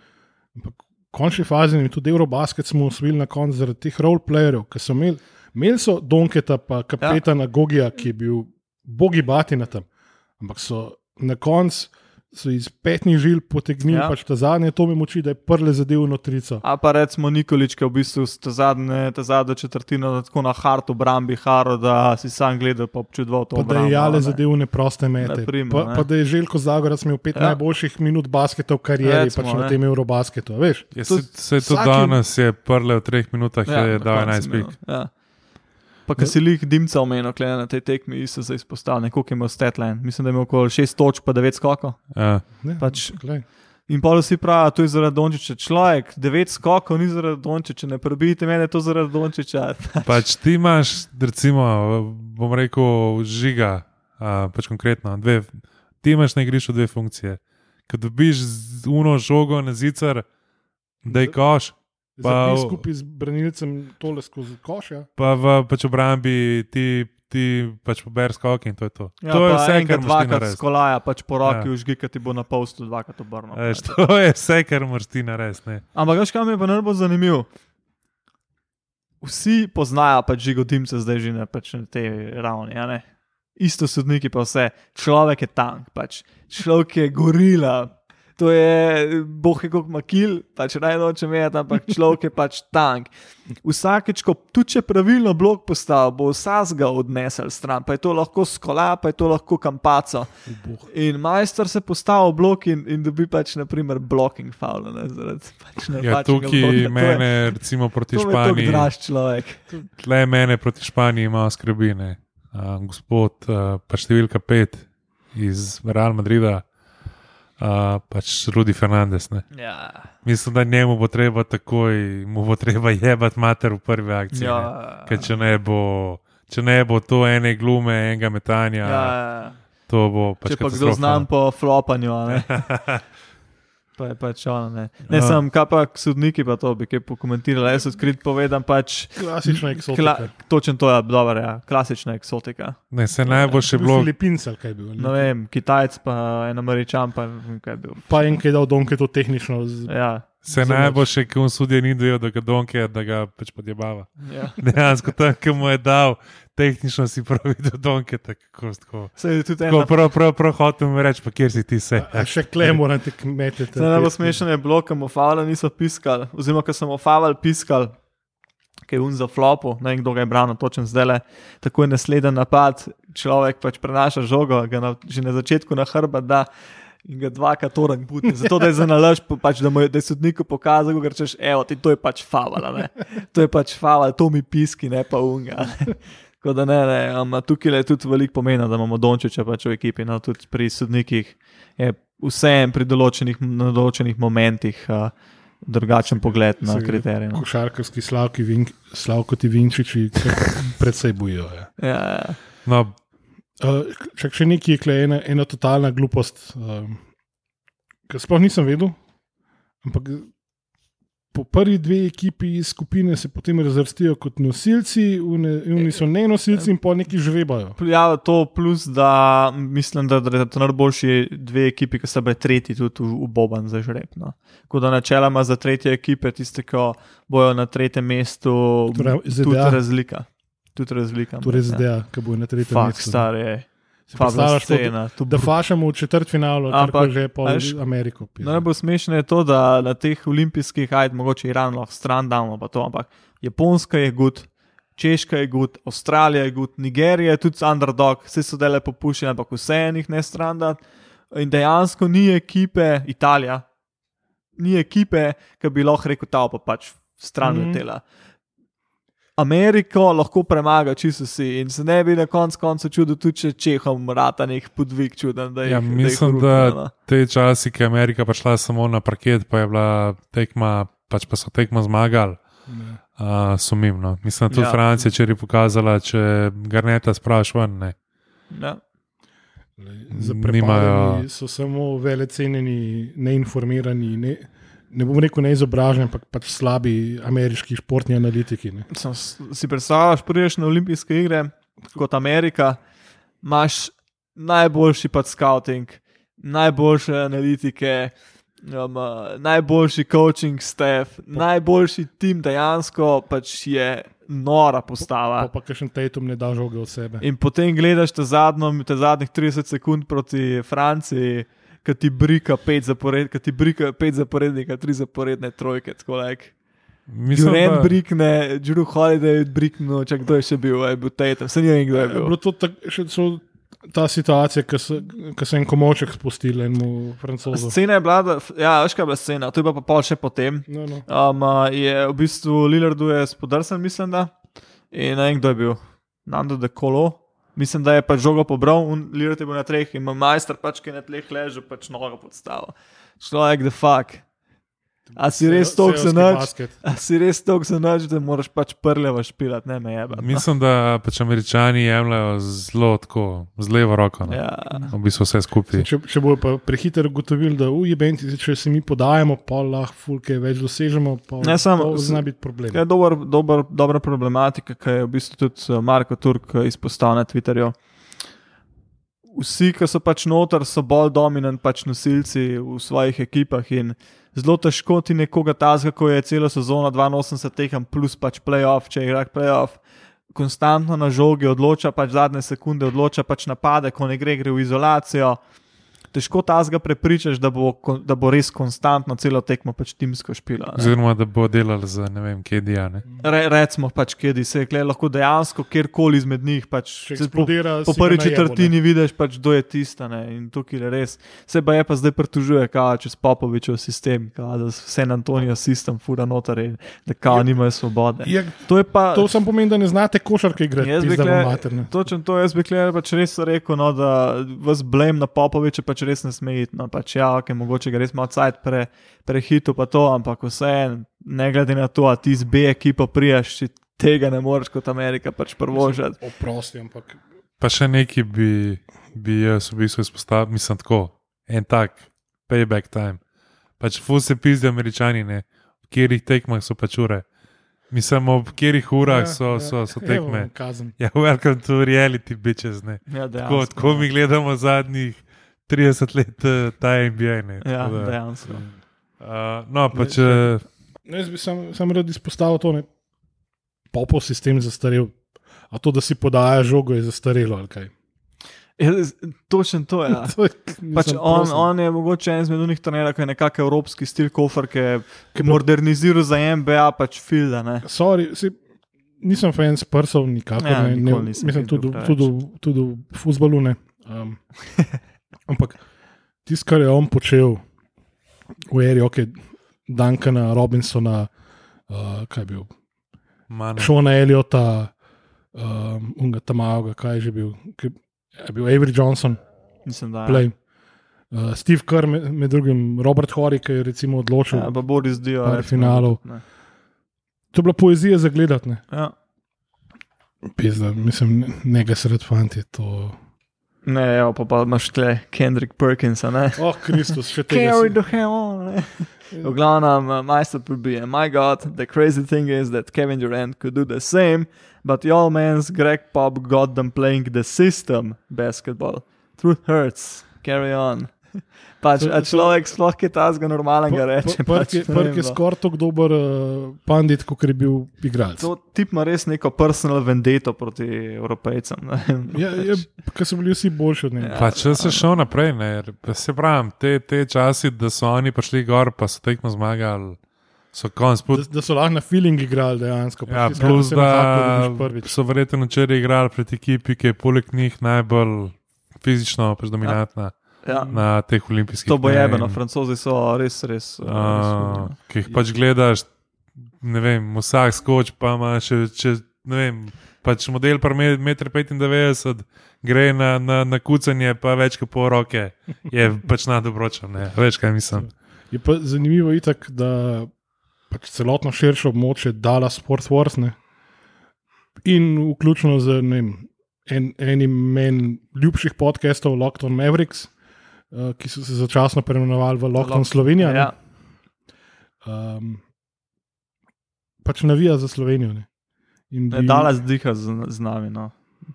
Ampak končni fazi in tudi Eurobasket smo usvojili na koncu zaradi teh roleplayerjev, ki so imeli, imeli so donketa, pa kapetana ja. Gogija, ki je bil bogi batina tam. Ampak so na koncu so iz petnih žil potegnili Ja. ja. pač ta zadnje tome moči, da je prle zadev notrico. A pa recimo Nikolič, ki je v bistvu s ta zadnje, ta zadnja četrtina tako na hartu, brambi, haro, da si sam gledal, pa občudoval to. Pa da je jale ne. zadevne proste mete. Naprimer, pa, ne. pa da je Željko Zagorac imel pet Ja. ja. najboljših minut basketa v karieri, Recimo, pač ne. na tem Eurobasketu. a Veš? Je, To- se, se to vsaki- danes je prle v treh minutah, ja, je dal koncu 11 pik. minut, Ja. Pa ki si lih dimca omenil, kle, na tej tekmi se izpostavlja, koliko je imel statline. Mislim, da imel okoli 6 točk, pa 9 skokov. Ja. Ne, Pač- glej. In pa vsi pravijo, to je zaradi Dončiča. Človek, 9 skokov ni zaradi Dončiča, ne prebijte mene, to je zaradi Dončiča. Pač ti imaš, recimo, bom rekel, žiga, a, pač konkretno, dve, ti imaš na igrišču dve funkcije. Ko dobiš uno žogo na zicer, da je koš, Pa- skupaj z branilcem tole skozi koš. Ja. pa v pač obrambi ti, ti pač pobereš skok in to je to. Ja, to je vse, kar moraš narediti. skolaja, pač po roki Ja. užgi, ki ti bo na polstu dvakrat obrnil. Veš, To je vse, kar moraš ti narediti. ne. Ampak, veš, kaj mi je pa najbolj zanimivo? Vsi poznajo pač žigo dimce, zdaj že na, pač na tej ravni. a ne? Isto sodniki pa vse. Človek je tank, pač. človek je gorila. To je, boh kot makil, pač naj noče imeti, ampak človek je pač tank. Vsakeč, ko tudi če pravilno blok postavi, bo vsazga odnesel stran, pa je to lahko skola, pa je to lahko kampaco. In majster se postavi blok in, in dobi pač, naprimer, blocking foul. Ne, zaradi pač Ja, bloka. tukaj To je- mene, recimo proti Španiji, draž človek. tle mene proti Španiji ima skrbine. Uh, gospod, uh, pa številka pet iz Real Madrida, uh, pač Rudi Fernandez. Ne. Ja, Mislim, da njemu bo treba takoj, mu bo treba jebati mater v prvi akciji. ja, ne. Ker če ne bo. Če ne bo to ene glume, enega metanja, ja, to bo pač Če pa kdo znam po flopanju. Pa je pač ono, ne. Ne, Ja. sem, kaj pa sodniki, pa to bi kaj pokomentirali. Jaz odkrit povedam, pač. Klasična eksotika. Kla, točen to je, dobro, ja, klasična eksotika. Ne, se najboljše Bil bilo. Filipinc ali kaj je bil. Ne Ne? vem, Kitajc, pa en Američan, pa kaj je bil. Pa en, ki je dal donke to tehnično. Z... Ja, Se najboljše, ki mu sudje ni dojel, da ga donke, da ga pač podjebava. ja. Dejansko tam, ki mu je dal, tehnično si pravi do donke, tako tako. Se je tudi ena. prav, prav, prav hotel mi reči, pa kjer si ti se. A še kle morate kmetete. Zdaj najbolj smešno je bilo, ko mu favala niso piskali, oziroma ko sem mu faval piskal, ki je un za flopu, ne vem kdo ga je bral, točen zdaj le. Tako je naslednji napad, človek pač prenaša žogo, ga na, že na začetku na hrbet da. In ga dvakrat orang butne, zato da je za nalaž, pač, da, mu da je sodniku pokazal, da rečeš, evo, ti to je pač favala, ne. To je pač favala, to mi piski, ne pa unga. Ne. Tako da ne, ne, tukaj je tudi veliko pomena, da imamo Dončiča pač v ekipi, no tudi pri sodnikih je vsem pri določenih, določenih momentih uh, drugačen pogled na kriterije. No. Košarkarski slavki, vink, slavkoti Vinčiči, se predvsej bojijo. Ja. Ja. No, Uh, čak, še nekaj je ena, ena totalna glupost, um, ki sploh nisem vedel. Ampak po prvi dve ekipi iz skupine se potem razvrstijo kot nosilci, oni so ne nosilci in pa neki žvebajo. Ja, to plus, da mislim, da, da so najboljši dve ekipi, ki sta bili tretji tudi v, v Boban za žreb. No. Tako da načeloma za tretje ekipe, tiste, ki bojo na tretjem mestu, Torej, tudi razlika. Tudi razlika. Torej, ja. zdaj, ki bo na tretjem Fak, mestu. star je. Bila predstavljaš to, scena, to da fašamo v četrtfinalu, Ampak, že pol a veš, Ameriko. pizda. Najbolj smešno je to, da na teh olimpijskih, ajde, mogoče Iran lahko stran damo, pa to, ampak Japonska je gud, Češka je gud, Avstralija je gud, Nigerija je tudi underdog, vse so dele popuščene, ampak vse enih ne stran da. In dejansko ni ekipe, Italija, ni ekipe, ki bi lahko rekel, ta pa pač stran Mhm. letela. Ameriko lahko premaga čisto vsi in se ne bi na koncu konca čudil, tudi če Čehom rata nek podvig čuden. Da jih, Ja, da jih mislim, rukne, da no. te časi, ki je Amerika prišla samo na parket, pa je bila tekma, pač pa so tekmo zmagali. Ne. Uh, sumim, no. Mislim, da tudi Ja. ja. Francija, če je pokazala, če garneta spraš ven. Ne. Ja. Za prepadami so samo velecenjeni, neinformirani, ne, ne bom rekel neizobraženi, ampak pač slabi ameriški športni analitiki. Ne. Sem, si predstavljaš, priješ na olimpijske igre kot Amerika, imaš najboljši pač scouting, najboljše analitike, um, uh, najboljši coaching staff, najboljši tim dejansko pač je nora postava. Pa, pa kakšen Tatum ne da žoge od sebe. In potem gledaš te, zadnjo, te zadnjih 30 sekund proti Franciji, ki ti brika pet, zapored, ki ti brika pet zaporednika, tri zaporedne trojke. Tako, like. Mislim, Durant da, brikne, Drew Holiday brikne, če kdo je še bil, je bil Tatum, se ni vem, kdo je Je bil. bilo to tak, še so ta situacija, ki ki so en komoček spustili enemu francozu. Scena je bila, da, ja, veš kaj je bila scena, to je pa pol še potem. No, no. Um, je v bistvu Lillardu je spodrsen, mislim, da. In ne vem, kdo je bil. Nando de Kolo. Mislim, da je pač žogo pobral, in je bil na treh, in majster pač, ki je na tleh ležal, pač noga podstavil. Človek, the fuck. A si res toliko za noč? A si res toliko za noč, da moraš pač prljava špilat, ne me jebe. mislim, da pač američani jemljajo zelo tako, z levo roko. No. Ja. V bistvu vse skupaj. Če, če bojo pa prehiter ugotovili, da ujebenti, če se mi podajamo, pa lahko fulke več dosežemo, pa Ne, samo- zna biti problem. Je dober, dober, dobra problematika, ki je v bistvu tudi eh, Marko Turk eh, izpostavil na Twitterju. Vsi, ki so pač noter, so bolj dominantni pač nosilci v svojih ekipah in zelo težko ti nekoga tazga, ko je celo sezono 82 tekem plus pač playoff, če igra playoff. Konstantno na žogi odloča, pač zadnje sekunde odloča, pač napade, ko ne gre, gre v izolacijo. Težko tazga prepričaš, da bo, da bo res konstantno celo tekmo pač timsko špila. ne. Oziroma, da bo delal za ne vem, kje dijane. Re, recimo, pač, kjer se je lahko dejansko kjerkoli izmed njih. Pač, se po, po prvi četrtini vidiš, pač, kdo je tista. Ne, in tukaj je res. Se pa je pa zdaj pritožuje, kao čez Popovičev sistem, kao, da San Antonijo sistem fura noter in da kao Ja. nimajo svobode. Je, To je pa. to samo pomeni, da ne znate košarke igrati. Točno to, jaz bi kle- pač res rekel, no, da vas blame na Popoviča pač res ne sme iti. No, pač, ja, okay, mogoče ga res malo cajt pre, prehitil, pa to, ampak vse, ne glede na to, a ti z B ekipo prijaš, če tega ne moreš kot Amerika pač prvožati. Oprosti, ampak Pa še nekaj bi, bi jaz v bistvu izpostavil, mislim tako, en tak, payback time. Pač fus se pizdi američani, ne, v katerih tekmah so pač ure. Mislim, ob katerih urah so, so, so tekme. Evo. Ja, welcome to reality, bitches. Ne. Ja, Tako, dejansko. tako mi gledamo zadnjih 30 let eh, ta NBA. Ne, Ja, da, dejansko. uh, no, pa Ne, če. No, Jaz bi sam, sam rad izpostavil to, da je popov sistem zastarel. A to, da si podaja žogo, je zastarelo ali kaj. Ja, točno to je. Ja. To je, Pač on, prosim. on je mogoče en izmed unih trenerjev, ki je nekako evropski stil kofer, ki je moderniziral za NBA, pač filda. Ne? Sorry, si, nisem fan sprsov, nikakor Ja, ne. ne mislim, tudi, tudi, v- tudi v futbalu ne. Um, ampak tisto, kar je on počel v eri, ok, Duncana, Robinsona, uh, kaj je bil, Mane. Šona Eliota, um, unga Tamaoga, kaj je že bil, ki, je bil Avery Johnson, Mislim, da play. Uh, Steve Kerr, med, med drugim Robert Horry, ki je recimo odločil. Ja, pa Boris Dio. Par finalov. ne. To je bila poezija za gledati. Ne, Ja. Pizda, mislim, ne, ne ga sred fanti. To... Ne, evo, pa, pa imaš tle Kendrick Perkins, a ne. Oh, Kristus, še tega. Carry the hell on. V glavnem, uh, majster pribije. My God, the crazy thing is that Kevin Durant could do the same, but the old man's Greg Pop got them playing the system basketball. Truth hurts. Carry on. Pač, To- a to- človek sploh kaj tazga normalnega reče. pač, ne vem, Prk je no. skoraj tako dober uh, pandit, kot je bil igralec. To tip ima res neko personal vendeto proti evropejcem. ne. Ja, ja, ker so bili vsi boljši od njega. Ja. Pa če se šel naprej, ne, se pravim, te, te časi, da so oni prišli gor, pa so tekmo zmagali, so konc Da, da so lahko na feeling igrali dejansko. pa Ja, plus, da so verjetno včeraj igrali proti ekipi, ki je poleg njih najbolj fizično pač dominantna Ja. na teh olimpijskih. To bo jebeno, in, francozi so res, res. uh, res Uh, hudi, ki jih pač gledaš, ne vem, vsak skoč pa ima še, če, ne vem, pač model par 1,95 m, gre na, na, na kucanje, pa več kot pol roke, je pač nadobročen, ne, veš kaj mislim. Je pa zanimivo itak, da pač celotno širše območje dala Sport Wars ne? in vključno z ne vem, en, enim meni ljubših podcastov, Lockdown Mavericks, uh, ki so se začasno preimenovali v Lockdown Lock- Slovenija. ne. Ja. Um, pač navija za Slovenijo. Ne? In Ne, dala zdiha z, z nami. No.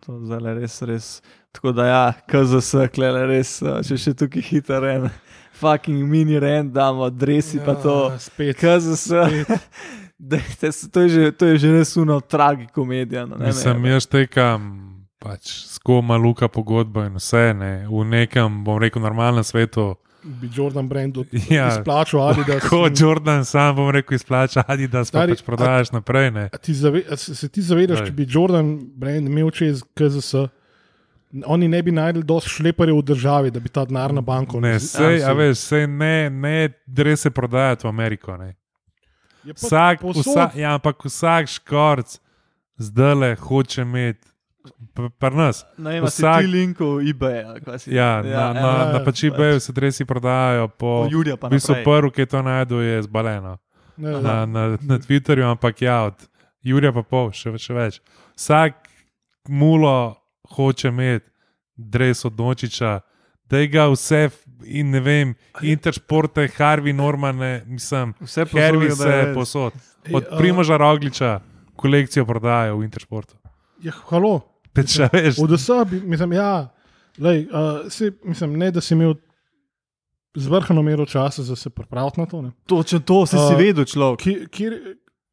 To je res, res. Tako da, ja, KZS, klele res, uh, če še tukaj hiter en, fucking mini ren, damo, dresi pa to. Ja, spet. KZS, spet. dejte, to, je že, to je že res uno tragikomedija. No, ne, Mislim, jaz tekam pač skoma luka pogodbo in vse, ne, v nekem, bom rekel, normalnem svetu. Bi Jordan Brand Ja. izplačal Adidas. Kot in- Jordan, sam bom rekel, izplača Adidas, pa Stari, pač prodajaš naprej. Ne. A ti zave, a se, se ti zavedaš, Daj. če bi Jordan Brand imel čez KZS, oni ne bi najdel dosti šleparjev v državi, da bi ta denar na banko Ne, sej, Ja, a veš, sej ne, ne gre se prodajati v Ameriko. Ne. Vsak, povsod. vsa, ja, ampak vsak škorc zdaj le hoče imeti, pr pr nas. Ne, ima vsak- ti linkov eBay. si- Ja, na, na, ja, na pač eBayu se dresi prodajajo, po Po Jurija pa v bistvu naprej. prvi, ki to najdel, je zbaleno. Ne, Na, na, na Twitterju, ampak ja, od Jurija pa pol, še, še več. Vsak mulo hoče imeti dres od Nočiča, da ga vse in ne vem, interšporte, Harvey Normane, mislim, Vse Harvey vse res. posod. Od Primoža Rogliča kolekcijo prodajo v interšportu. Ja, halo. Te če veš, Od vseh, bi- mislim, ja, lej, uh, se, mislim, ne da si imel zvrhano mero časa za se pripraviti na to. Ne. Točno to, si si A, vedel, človek. Kjer, kjer,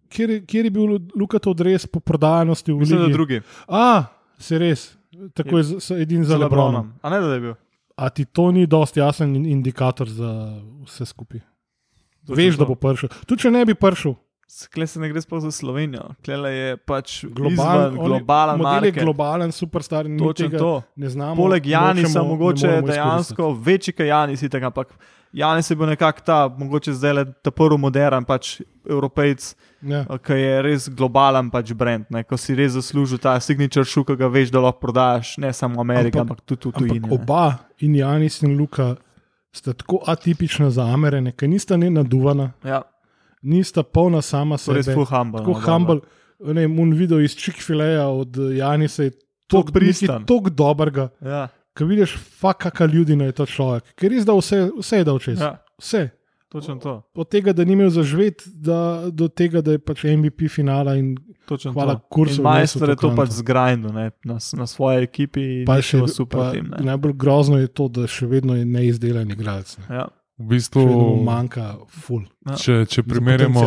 kjer, je- kjer je bil Lukat odres po prodajanosti v Mislim, da Ligi? drugi. A, se res, tako je z- edin za Lebronom. A ne, da je bil. A ti to ni dosti jasen in- indikator za vse skupaj? Veš, da to. bo prišel. Tudi če ne bi prišel, Kle se ne gre sploh za Slovenijo. Klele je pač globalen, globalen, globalen model je globalen, superstar in tega to. ne znamo. Poleg Janisa, nočemo, ne mogoče dejansko večji kot Janis, itak, ampak Janis je bil nekako ta, mogoče zdaj le ta prvi modern, pač evropejc. Ja. ki je res globalen pač brand. Ne? Ko si res zaslužil ta signature shoe, ki ga veš, da lahko prodajaš ne samo v Ameriki, Ampak- ampak, tudi v tujini. Ampak ne. oba, in Janis in Luka, sta tako atipična za Amerike, ker nista ne naduvana, Ja, nista polna sama to je res sebe. full humble. Tako no, humble. Ne, mun video iz Chick-fil-A od Janisa je Toliko pristan. tako dobrega, Ja, ki vidiš, fakaka ljudi je to človek, ker res da vse, vse je dal čez. ja, Vse. točno to. Od tega, da ni imel zažvet, da, do tega, da je pač MVP finala in Točno Hvala to. kursu Majster je to pač zgrajeno ne, na, na svoji ekipi in pa še šel super pa tim. ne. Najbolj grozno je to, da še vedno je neizdelan igralec. Ne. Ja. V bistvu, manjka ful. če, če Za primerjamo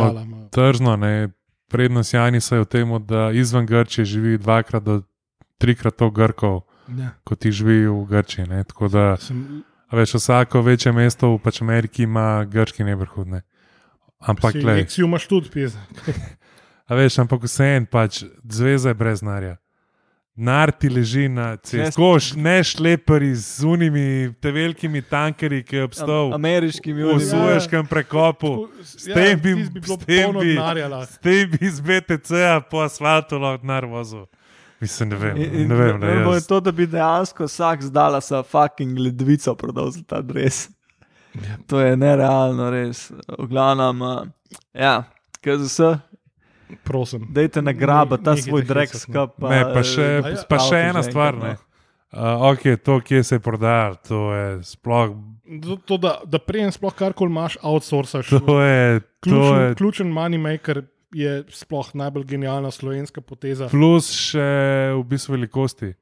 tržno, ne, prednost Janisa je v tem, da izven Grčije živi dvakrat do trikrat toliko Grkov, Ja. kot jih živi v Grčiji. Ne. Tako da, Sem, a veš, vsako večje mesto v pač Ameriki ima grški nebrhud. Ne. Ampak, le, si imaš tudi pisa. a veš, ampak vseeno, pač, zveza je brez narja. Nar ti leži na cesti, koš, ne šleperi z unimi, te velikimi tankerji, ki je obstal Ameriškimi v unimi. Sueškem prekopu. S tem bi- tis bi s tem bi-. S tem bi iz BTC-ja po asfaltu lahko denar vozil. Mislim, ne vem. In, ne vem ne, je jaz. to, da bi dejansko vsak zdala sa fucking ledvico prodal za ta dres. Ja. To je nerealno, res. V glavnem, uh, ja, KZS, Prosim. dajte nagraba ta svoj drek skap. Ne, pa še, A ja, pa še ena stvar. Ne. no. Uh, ok, to, kje se je prodajal, to je sploh. To, to, da, da prejem sploh karkoli imaš, outsourcaš. To je, to Ključen, je ključen moneymaker je sploh najbolj genialna slovenska poteza. plus še v bistvu velikosti.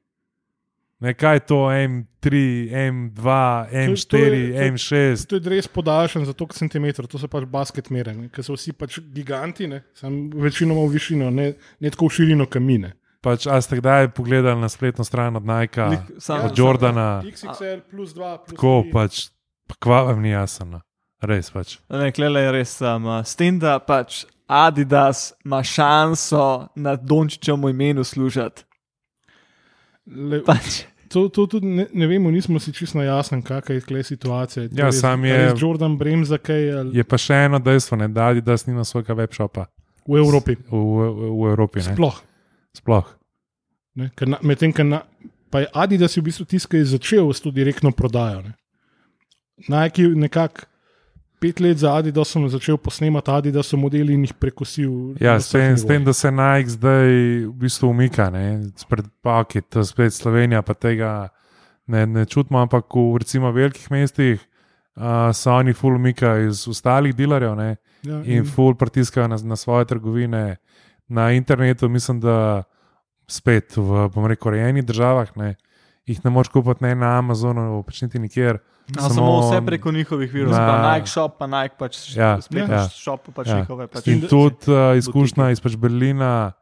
Ne, kaj je to M3, M2, M4, to je- M6. To je res podaljšan za toliko centimetrov, to so pač basket mere, ker so vsi pač giganti, ne, sam večinoma v višino, ne, ne tako v širino kamine. Pač, a ste kdaj pogledali na spletno stran od Nike, Lik- sam- od Jordana? XXL plus 2, plus Tako tri. pač, pa kva vam ni jasno. no. Res pač. Ne, klele je res um, s tem, da pač Adidas ima šanso na Dončičemu imenu služiti. Le, Pač, to, to tudi ne, ne vemo, nismo si čisto jasni, kakšna je tukaj situacija. Ja, res- sam je- res Jordan Bremza, kaj ali Je pa še eno dejstvo, ne, da Adidas nima svojega webshopa v Evropi. v, v, v Evropi. Ne? Sploh. Sploh. Medtem, ker na- pa je Adidas je v bistvu je začel s to direktno prodajo. Ne. Nike je nekako pet let za Adidasom začel posnemati Adidasom modeli in jih prekosil. Ja, s tem, s tem, da se Nike zdaj v bistvu umika, ne, spred to je spet Slovenija, pa tega ne, ne čutimo, ampak v recimo velikih mestih uh, se oni ful umika iz ostalih dilerjev ne, ja, in ful pritiskajo na, na svoje trgovine na internetu. Mislim, da spet v, bom rekel, rejenih državah ne, jih ne moš kupiti ne na Amazonu, pač niti nikjer. Samo, samo vse preko njihovih virov, Na- Nike shop, pa Nike pač Ja, spletni ja. shop, pač Ja. njihove. Pač. In tudi uh, izkušnja iz pač Berlina,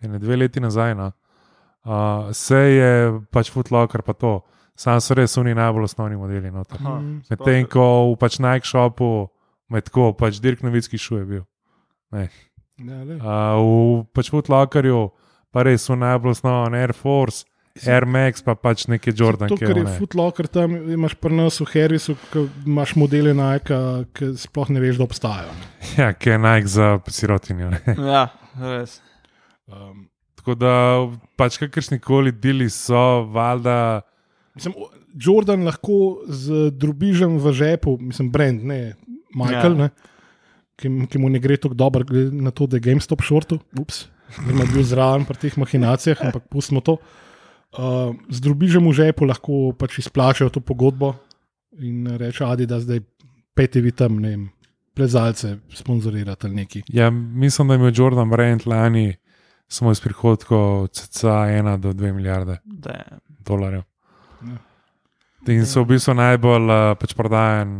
ene dve leti nazaj, no, uh, se je pač Footlocker pa to. Sam so res oni najbolj osnovni modeli. Aha, Mm. Medtem ko v pač Nike shopu, med tako, pač Dirk Novitski šu je bil. Ja, le. Uh, v pač Footlockerju pa res so najbolj osnovni Air Force, Air Max, pa pač neki Jordan. To, kar je one. Footlocker, tam imaš pri nas v Harrisu, imaš modele Nike, ki sploh ne veš, da obstajajo. ne. Ja, ki je Nike za sirotinjo. ne. Ja, res. Um, Tako da pač kakršni koli deli so, valjda. Mislim, Jordan lahko z drobižem v žepu, mislim, brand, ne Michael, Ja. ne, ki, ki mu ne gre tako dobro, glede na to, da je GameStop šortu, ups, ima bil zraven pri teh mahinacijah, ampak pustimo to. Uh, z drobižem v žepu lahko pač izplačajo to pogodbo in reče Adi, da zdaj peti vi tam, ne vem, plezalce sponzorirate ali neki. Ja, mislim, da je imel Jordan Brand lani samo iz prihodkov cca 1 do 2 milijarde Damn. dolarjev. Ja. In so v bistvu najbolj uh, pač prodajen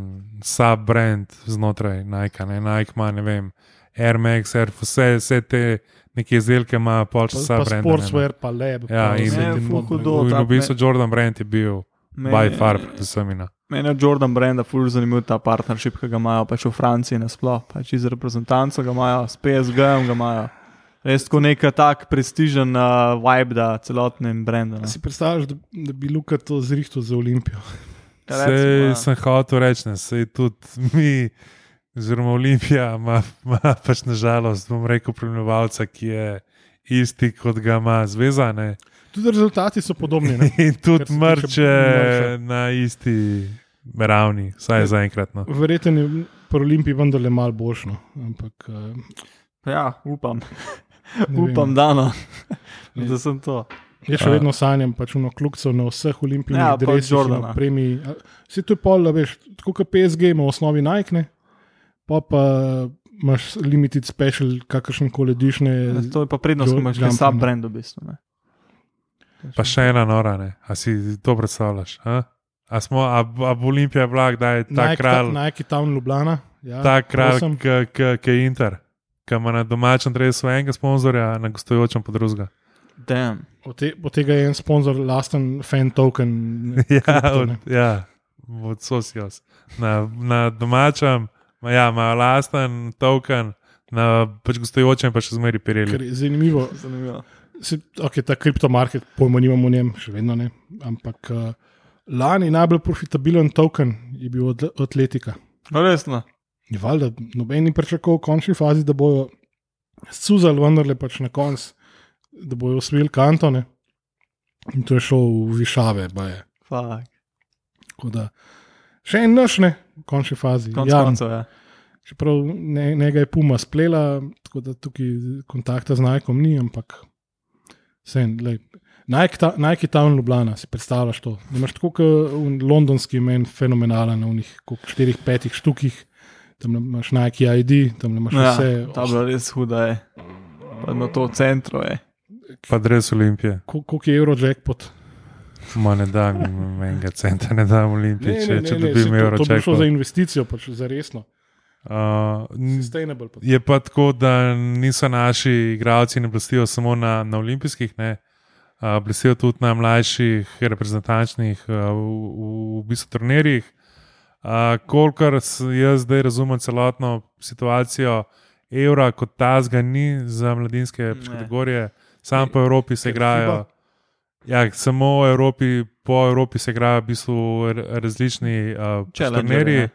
sub-brand znotraj Nike. Ne? Nike ima, ne vem, Air Max, Air, vse, vse te neke izdelke ima pol Pa, časa pa sub-brand. sportswear, pa lab. Ja, pa in- Ne, ful modne- hudo. In ta- v bistvu Jordan Brand je bil by far predvsem. in, no. Meni je Jordan Brand, ful zanimiv ta partnership, ki ga imajo pač v Franciji nasploh, pač iz reprezentanco ga imajo, s PSG-jem ga imajo. Res tako nek tak prestižen uh, vibe, da celotnem brendu. no. Si predstavljaš, da, da bi Luka to zrihtel za Olimpijo? Ja, Sej ja. sem hotel reči, da se tudi mi, oziroma Olimpija, ima, ima pač nažalost, bom rekel, premljevalca, ki je isti kot ga ima zveza. Ne? Tudi rezultati so podobni. Ne? In tudi mrče na isti ravni, vsaj zaenkrat. No. Verjetno je pri Olimpiji vendarle malo boljšno. Ampak uh, Ja, upam, upam, vem. da no. Da sem to. Jaz še vedno sanjam pač uno kljukco na vseh olimpijskih Ja, ja, Jordana. premi. Vse to je pol, a veš, tako kot PSG ima v osnovi Nike, ne? Pa pa imaš limited special, kakršen koli dišne. To je pa prednost, ko imaš jumping, sub ne. brand v bistvu. Ne. Pa še ena nora, ne? a si to predstavljaš? A, a, smo, a, a bo Olimpija bila, da je ta Nike, kralj, ta, Nike Town Ljubljana. Ja, ta kralj, ki je Inter, ki ima na domačem drevesu enega sponzorja, na gostujočem pa drugega. Damn. Od, te, od tega je en sponzor, lasten fan token. ne, Ja, kripto, od, ja, od Socios. Na, na domačem ma, ja, ima lasten token, na pač gostujočem pa še zmeri pireli. je zanimivo. Zanimivo. Se, okay, ta kriptomarket, pojmo nimamo o njem, še vedno ne. Ampak uh, lani najbolj profitabilen token je bil od, Atletika. No, resno. Je valjda, noben ni pričakoval v končni fazi, da bojo scuzali, vendarle pač na koncu, da bojo osvojili kantone. In to je šlo v višave, baje. Tako da še en naš, ne, v končni fazi. Konc Ja, koncev, ja. čeprav ne, njega je Puma splela, tako da tukaj kontakta z Nikeom ni, ampak vseeno, lej. Nike, ta, Nike Town Ljubljana, si predstavljaš to. Da imaš tako kot londonski men, fenomenalen, njih štirih, petih štukih, tam imaš Nike ID, tam imaš Ja, vse. ta bila res huda je. Pa na to centru je. Pa dres Olimpije. Ko- Koliko je Euro jackpot? Ma ne da mi enega centa, ne da v Olimpiji, če, če dobim saj evro to, to bi šlo za investicijo, pač za resno. Uh, je pa tako, da niso naši igralci ne blestijo samo na, na olimpijskih, ne. Uh, blestijo tudi na mlajših reprezentančnih uh, v, v, v bistvu turnirjih. Uh, kolikor jaz zdaj razumem celotno situacijo, evra kot tazga ni za mladinske Ne. kategorije, samo po Evropi se igrajo. Ja, samo v Evropi, po Evropi se igrajo v bistvu različni uh, turnirji.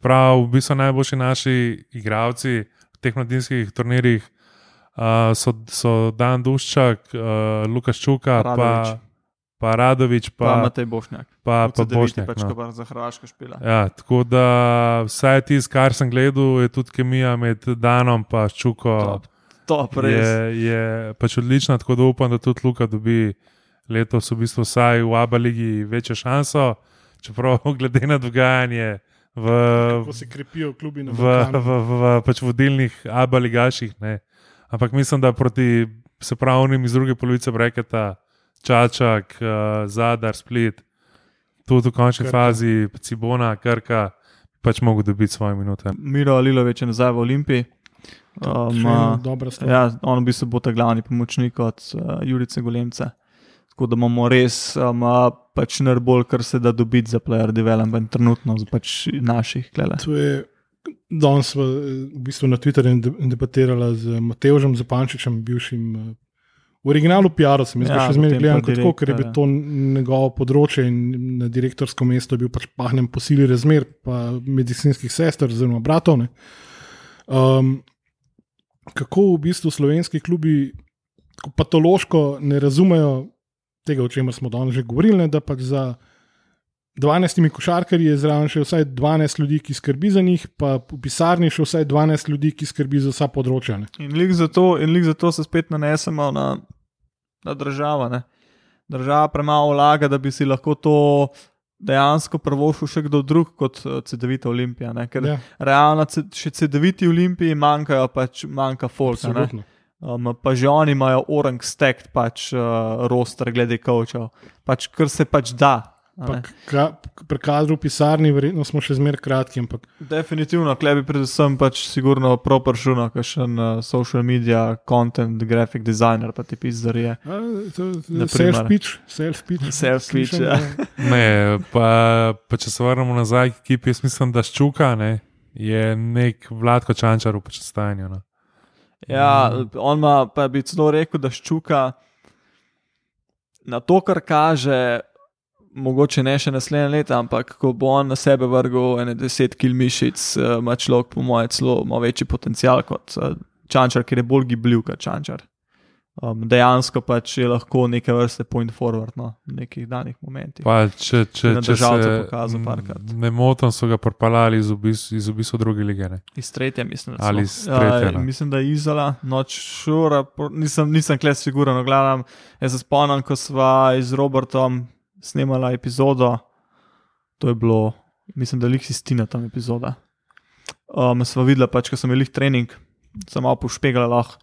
Prav, v bistvu najboljši naši igravci v teh mladinskih turnirjih uh, so, so Dan Duščak, uh, Lukaš Čuka, Radović. pa, pa Radovič, Pa, pa, Matej Bošnjak. pa, pa CD9 Bošnjak. pač, no. za Hrvaško špila. Ja, tako da vsaj tisto, kar sem gledal, je tudi kemija med Danom in Čuko. Top. Top, res. je, je pač odlična, tako da upam, da tudi Luka dobi letos v bistvu vsaj v Abu Leigi večjo šanso, čeprav glede na dogajanje v, Ko se krepijo klubi na v, v, Balkanu. v, v pač vodilnih Abu Ligaših. Ne. Ampak mislim, da proti se pravnim iz druge polovice breketa, Čačak, uh, Zadar, Split, tudi v končni Krka. Fazi, Cibona, Krka, pač mogo dobiti svoje minute. Miro Alilovič je nazaj v Olimpiji. Um, stvar. ja, on v bistvu bo ta glavni pomočnik od uh, Jurice Golemca. Tako da imamo res um, pač najbolj, kar se da dobiti za player development, trenutno pač naših klele. To je danes v, v bistvu na Twitterju de- debatirala z Mateožem Zapančičem, bivšim. eh, V originalu PR-a sem jaz Ja, ja, še zmeraj gledal kot tako, ker je bil direktor, to njegovo področje in na direktorsko mesto je bil pač pahnem po sili razmer, pa medicinskih sester, oziroma bratov. ne. Um, kako v bistvu slovenski klubi patološko ne razumejo tega, o čemer smo danes že govorili, ne, da pač za 12 košarkarji je zraven še vsaj 12 ljudi, ki skrbi za njih, pa v pisarni še vsaj 12 ljudi, ki skrbi za vsa področja. Ne. In lik zato, in lik zato se spet nanesemo na, na državo. Ne? Država premalo vlaga, da bi si lahko to dejansko prvošil še kdo drug kot eh, CD9 Olimpija. Ne? Ker ja. Realno še CD9 Olimpiji manjkajo, pač manjka folk. Um, pa že oni imajo orang stekt, pač uh, roster glede kavčev, pač kar se pač da. a Pa ka- Pri kadru v pisarni, verjetno smo še zmeraj kratki, ampak Definitivno, klebi predvsem pač sigurno propršuno, no, kakšen uh, social media, content, graphic designer, pa ti primer. self-pitch, self-pitch. Self-pitch, slišim, ja. Ne, pa, pa če se vrnemo nazaj k ekipi, jaz mislim, da Ščuka ne, je nek Vladko Čančar v počastanju. No. Ja, on ima, pa bi celo rekel, da ščuka na to, kar kaže, mogoče ne še naslednje leto, ampak ko bo on na sebe vrgel ene deset kil mišic, eh, ima človek, po mojem, celo večji potencial kot eh, Čančar, ker je bolj gibljiv kot Čančar. Um, dejansko pač je lahko neke vrste point forward no, v nekih danih momentih. Pa, če če, Na če se pokazal parkrat. ne motim, so ga propalali iz obisu iz obisu druge lige. Ne. Iz tretje, mislim. Ali iz tretje, no. mislim, da je Izola, noč šura, nisem, nisem kles siguren, no, gledam. Jaz se spomnim, ko sva z Robertom snemala epizodo, to je bilo, mislim, da lik si stina tam epizoda. Um, sva videla pač, ko sem imel trening, sem malo pošpegala lahko.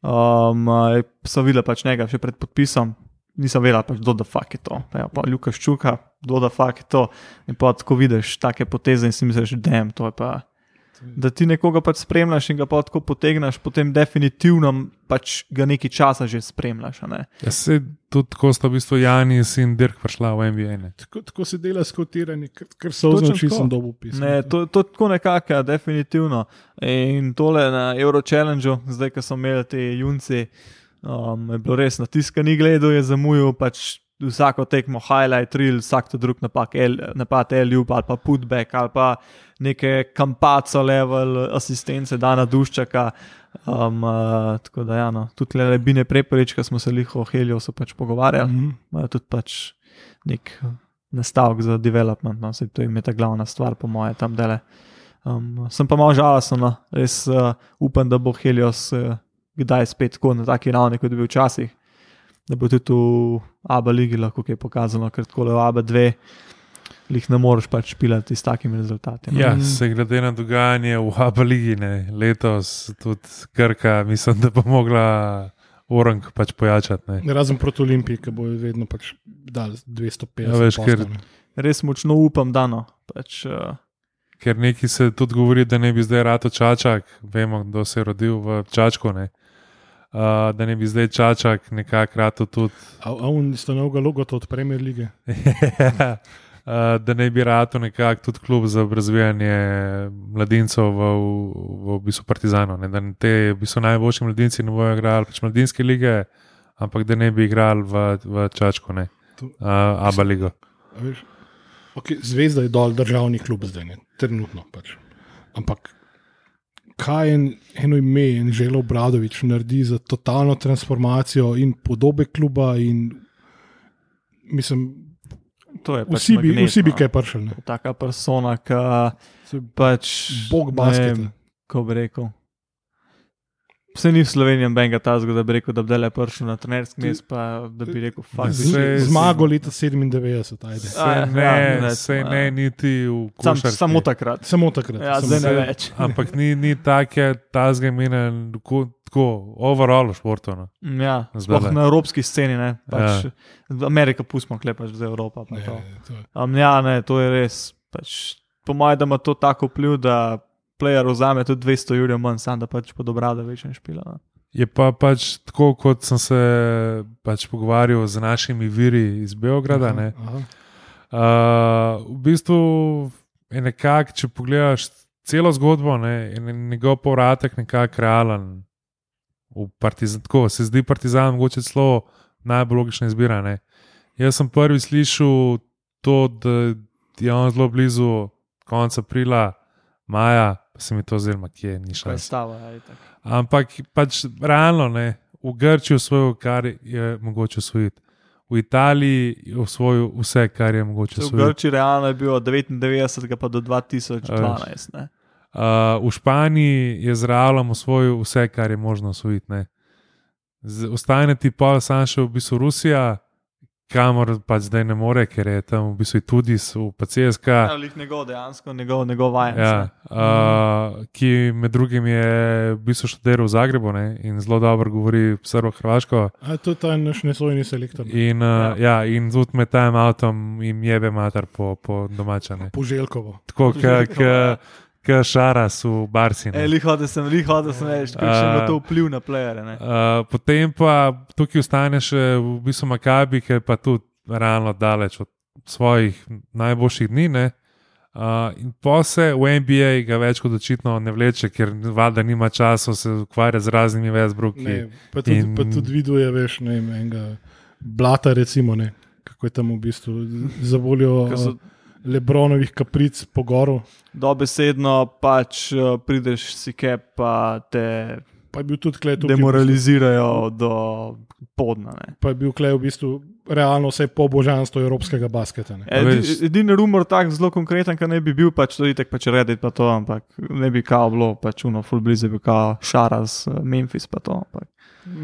Um, eh, sem videla pač njega še pred podpisom. Nisem vedela, pač, kdo da fuk je to. Pa, ja, pa Lukaš Čuka, kdo da fuk je to. In pa tako vidiš take poteze in si misliš, da je to. Pa, da ti nekoga pač spremljaš in ga pa tako potegneš, potem definitivno pač ga nekaj časa že spremljaš. a ne. Ja, se tudi tako sta v bistvu Janis in Dirk prišla v NBA. Ne. Tako, tako se dela skotiranje, ker, ker so Točno označi, tako. sem dobil pismo. Ne, to, to tako nekako, ja, definitivno. In tole na Euro Challengeu, zdaj, ko so imeli te junci, um, je bilo res na tiskani gledu, je zamujal pač vsako tekmo, highlight, reel, vsak to drug napad, el, napad LU, ali pa putback, ali pa neke kampaco level asistence, Dana Duščaka. Um, uh, tako da, ja, no, tudi le Bine Prepelič, ki smo se liho o Heliju pač pogovarjali Mhm. imajo tudi pač nek nastavek za development, no, saj to jim je ta glavna stvar, po mojem, tam dele. Um, sem pa malo žalosten, no. res uh, upam, da bo Helios uh, kdaj spet tako na taki ravni, kot je bil včasih, da bo tudi v ABA ligi lahko kaj pokazalo, ker tako le v ABA 2 jih ne moreš pač pilati s takimi rezultati. no. Ja, Mm. se glede na dogajanje v Abu Leigi ne, letos, tudi Krka, mislim, da bo mogla orang pač pojačati. Ne. Razen proti Olimpiji, ki bojo vedno pač dali 250. Ja, veš, ker-. Res močno upam, da no. Pač, uh, Ker neki se tudi govori, da ne bi zdaj rado čačak, vemo, kdo se je rodil v Čačku. Ne. Uh, da ne bi zdaj čačak nekako rado tudi. A, a on sta novega logota od Premier lige. uh, da ne bi rado nekako tudi klub za razvijanje mladincev v, v, v bistvu Partizanu. Ne. Da te v bistvu najboljši mladinci ne bojo igrali pač mladinske lige, ampak da ne bi igrali v, v Čačku, ne. To- Uh, Aba ligo. Veš, Okay, zvezda je dol državni klub zdaj, ne, trenutno pač. Ampak kaj en, eno ime in Želo Bradovič naredi za totalno transformacijo in podobe kluba, in mislim, to je pač vsi bi, magnet, vsi bi kaj pršili. ne. Taka persona, ki Se- pač. Bog ne basketa. vem, Ko bi rekel. Vse ni v Sloveniji benga tazga, da bi rekel, da bi le prišel na trenerski mest, pa da bi rekel, fuck, Z- this Saj- is- Zmago leta 97, ajde. Se A, ne, ja, ne, se ja. ne, niti v Sam, košarki. samo takrat. Samo takrat. Ja, zdaj ne več. Ampak ni, ni take, ta zgemine, tako, overall športu. No. Ja, sploh na evropski sceni, ne. Pač, ja. Amerika, pustimo, klepaš za Evropo. pa Ne, to. to je- Um, ja, ne, to je res. Pač, po mojem, da ima to tako vpliv, da player vzame tudi 200 jurjev manj, sam da pač pod obrado več ne špila. No. Je pa pač tako, kot sem se pač pogovarjal z našimi viri iz Beograda. Ne. Aha. Uh, v bistvu je nekako, če pogledaš celo zgodbo, ne, je njegov povratek nekako realen. Partizan, tako se zdi Partizan, mogoče celo najbolj logična izbira. Ne. Jaz sem prvi slišal to, da je on zelo blizu konca aprila, maja, se mi to zdelo, kje ni šlo. Kaj stava, ja, itak. Ampak pač realno, ne, v Grčiji osvojil, kar je mogoče osvojiti. V Italiji je osvojil vse, kar je mogoče Se v osvojiti. Grči realno je bilo od 99 pa do 2012. Ne. Uh, v Španiji je z Realom osvojil vse, kar je možno osvojiti. ne. Z- Ostane ti pa samo še v bistvu Rusija, kamor pač zdaj ne more, ker je tam v bistvu tudi v PCSK. Ja, lih njegov dejansko, njegov, njegov vajenc. Ja, uh, ki med drugim je v bistvu študiral v Zagrebu ne, in zelo dobro govori srbo-hrvaško. A to je ta naš nesojni selektor. In, uh, ja. Ja, in tudi med tem avtom jim jebe mater po, po domačane. Poželjkovo. Tako Poželjkova, ja. Kot šaras v Barsi. ne. E, liho, da sem, liho, da sem več, kakšen A- ima to vpliv na plejere. ne. Uh, potem pa tukaj ostane še v bistvu Makabi, ki je pa tudi realno daleč od svojih najboljših dni. Ne? Uh, in pa se v NBA ga več kot očitno ne vleče, ker valjda nima časa se ukvarjati z raznimi Westbrooki. Ne, pa tudi, In- pa tudi viduje, veš, ne vem, enega blata, recimo, ne, kako je tam v bistvu za voljo Lebronovih kapric po goru. Dobesedno pač uh, prideš si ke, pa te Pa je bil tudi klej tukaj. bistvu- demoralizirajo do podna. Ne. Pa je bil klej v bistvu realno vse po božanstvu evropskega basketa. Ne. Edi- Edini rumor tak zelo konkreten, ki ne bi bil, pač to itek pač Reddit pa to, ampak ne bi kao bilo, pač uno full blizu bi kao Šaras, eh, Memphis pa to. Ampak,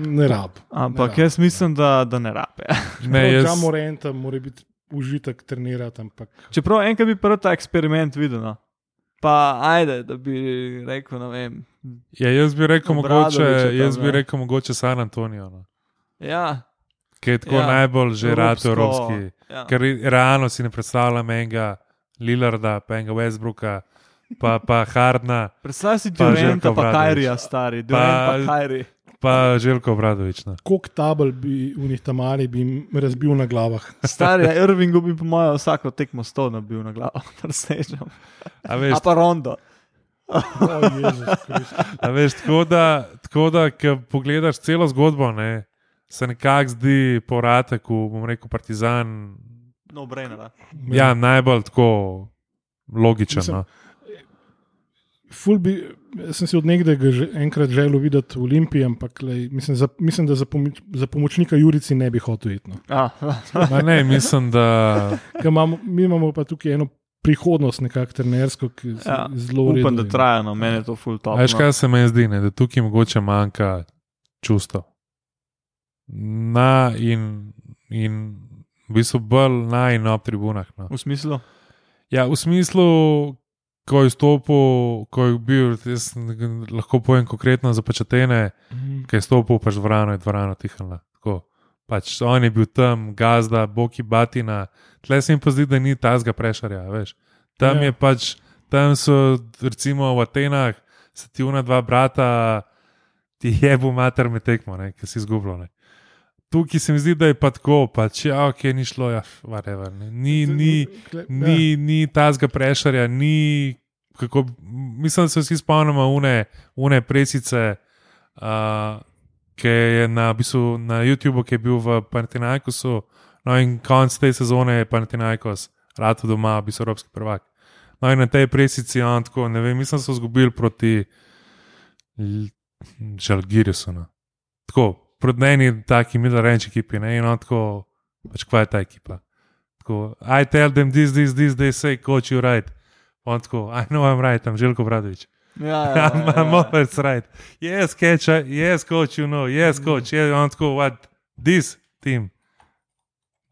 Ne rab. ampak Ne jaz mislim, da, da ne rabe. Ne, jaz, Čemu renta mora biti užitek trenirati, ampak Čeprav enkrat bi prvi ta eksperiment videl. No. Pa ajde, da bi rekel, ne vem. ja, jaz bi rekel, mogoče, tam, jaz bi ne. rekel mogoče San Antonijo, no. Ja, ki je tako Ja, ja, najbolj že rad evropsko, evropski. Ja. Ker realno si ne predstavljam enega Lillarda, pa enega Westbrooka, pa, pa Hardna, Predstavljaj si Pa Durenta, pa Obradović. Kajrija, stari, Durant pa Pa- Kajri. Pa Željko Obradovič. Koliko tabel bi v njih tamari bi jim razbil na glavah. Stari, ja, Irvingu bi po mojem vsako tekmo sto nabil na glavo, presežem. A veš, A pa rondo. O, a veš, tako da, tako da ko pogledaš celo zgodbo, ne, se nekako zdi povratek v, bom rekel, Partizan. No, brainer. Ja, najbolj tako logičen. Mislim, No. Ful bi, sem si od nekdaj enkrat želel videti v Olimpiji, ampak lej, mislim, za, mislim, da za, pomoč, za pomočnika Jurici ne bi hotel iti. No. Ah, Ne, mislim, da Ker Imamo, mi imamo pa tukaj eno prihodnost, nekako trenersko, ki je Ja, zelo redu upam, da traja, no, meni je to full top. A Veš, no. kaj se meni zdi, ne? da tukaj mogoče manjka čustvo. Na in, in v bistvu bolj na in ob tribunah. No. V smislu? Ja, v smislu, ko je stopil, ko je bil, jaz lahko povem konkretno za pečatene, Mhm. ki je stopil pač v dvorano, je dvorana tihala. Tako. Pač on je bil tam, gazda, boki batina, tle se jim pa zdi, da ni tazga prešarja, veš. Tam Ja. je pač, tam so recimo v Atenah, se ti una dva brata, ti je bo mater me tekmo, ne, ki si izgubljal. Tukaj se mi zdi, da je pa tako, pač ja, ok, ni šlo, ja, whatever, ne. Ni, ni, Kle- ni, ni tazga prešarja, ni. Kako, mislim, da se vsi spomnimo une, une presice, uh, ki je na, v bistvu, na YouTubu, ki je bil v Panathinaikosu, no in konc te sezone je Panathinaikos, rado doma, bistvu evropski prvak. No in na tej presici on tako, ne vem, mislim, da so izgubili proti Žalgirisu. No. Tako, proti eni taki middle range ekipi, ne, in on tako, pač kva je ta ekipa. Tako, I tell them this, this, this, they say, coach, you right. On tako, I know I'm right, I'm Željko Bradovič. Ja, ja, I'm, ja, I'm ja. always right. Yes, catch, yes, coach, you know, yes, coach. Yeah, on tako, what? This team.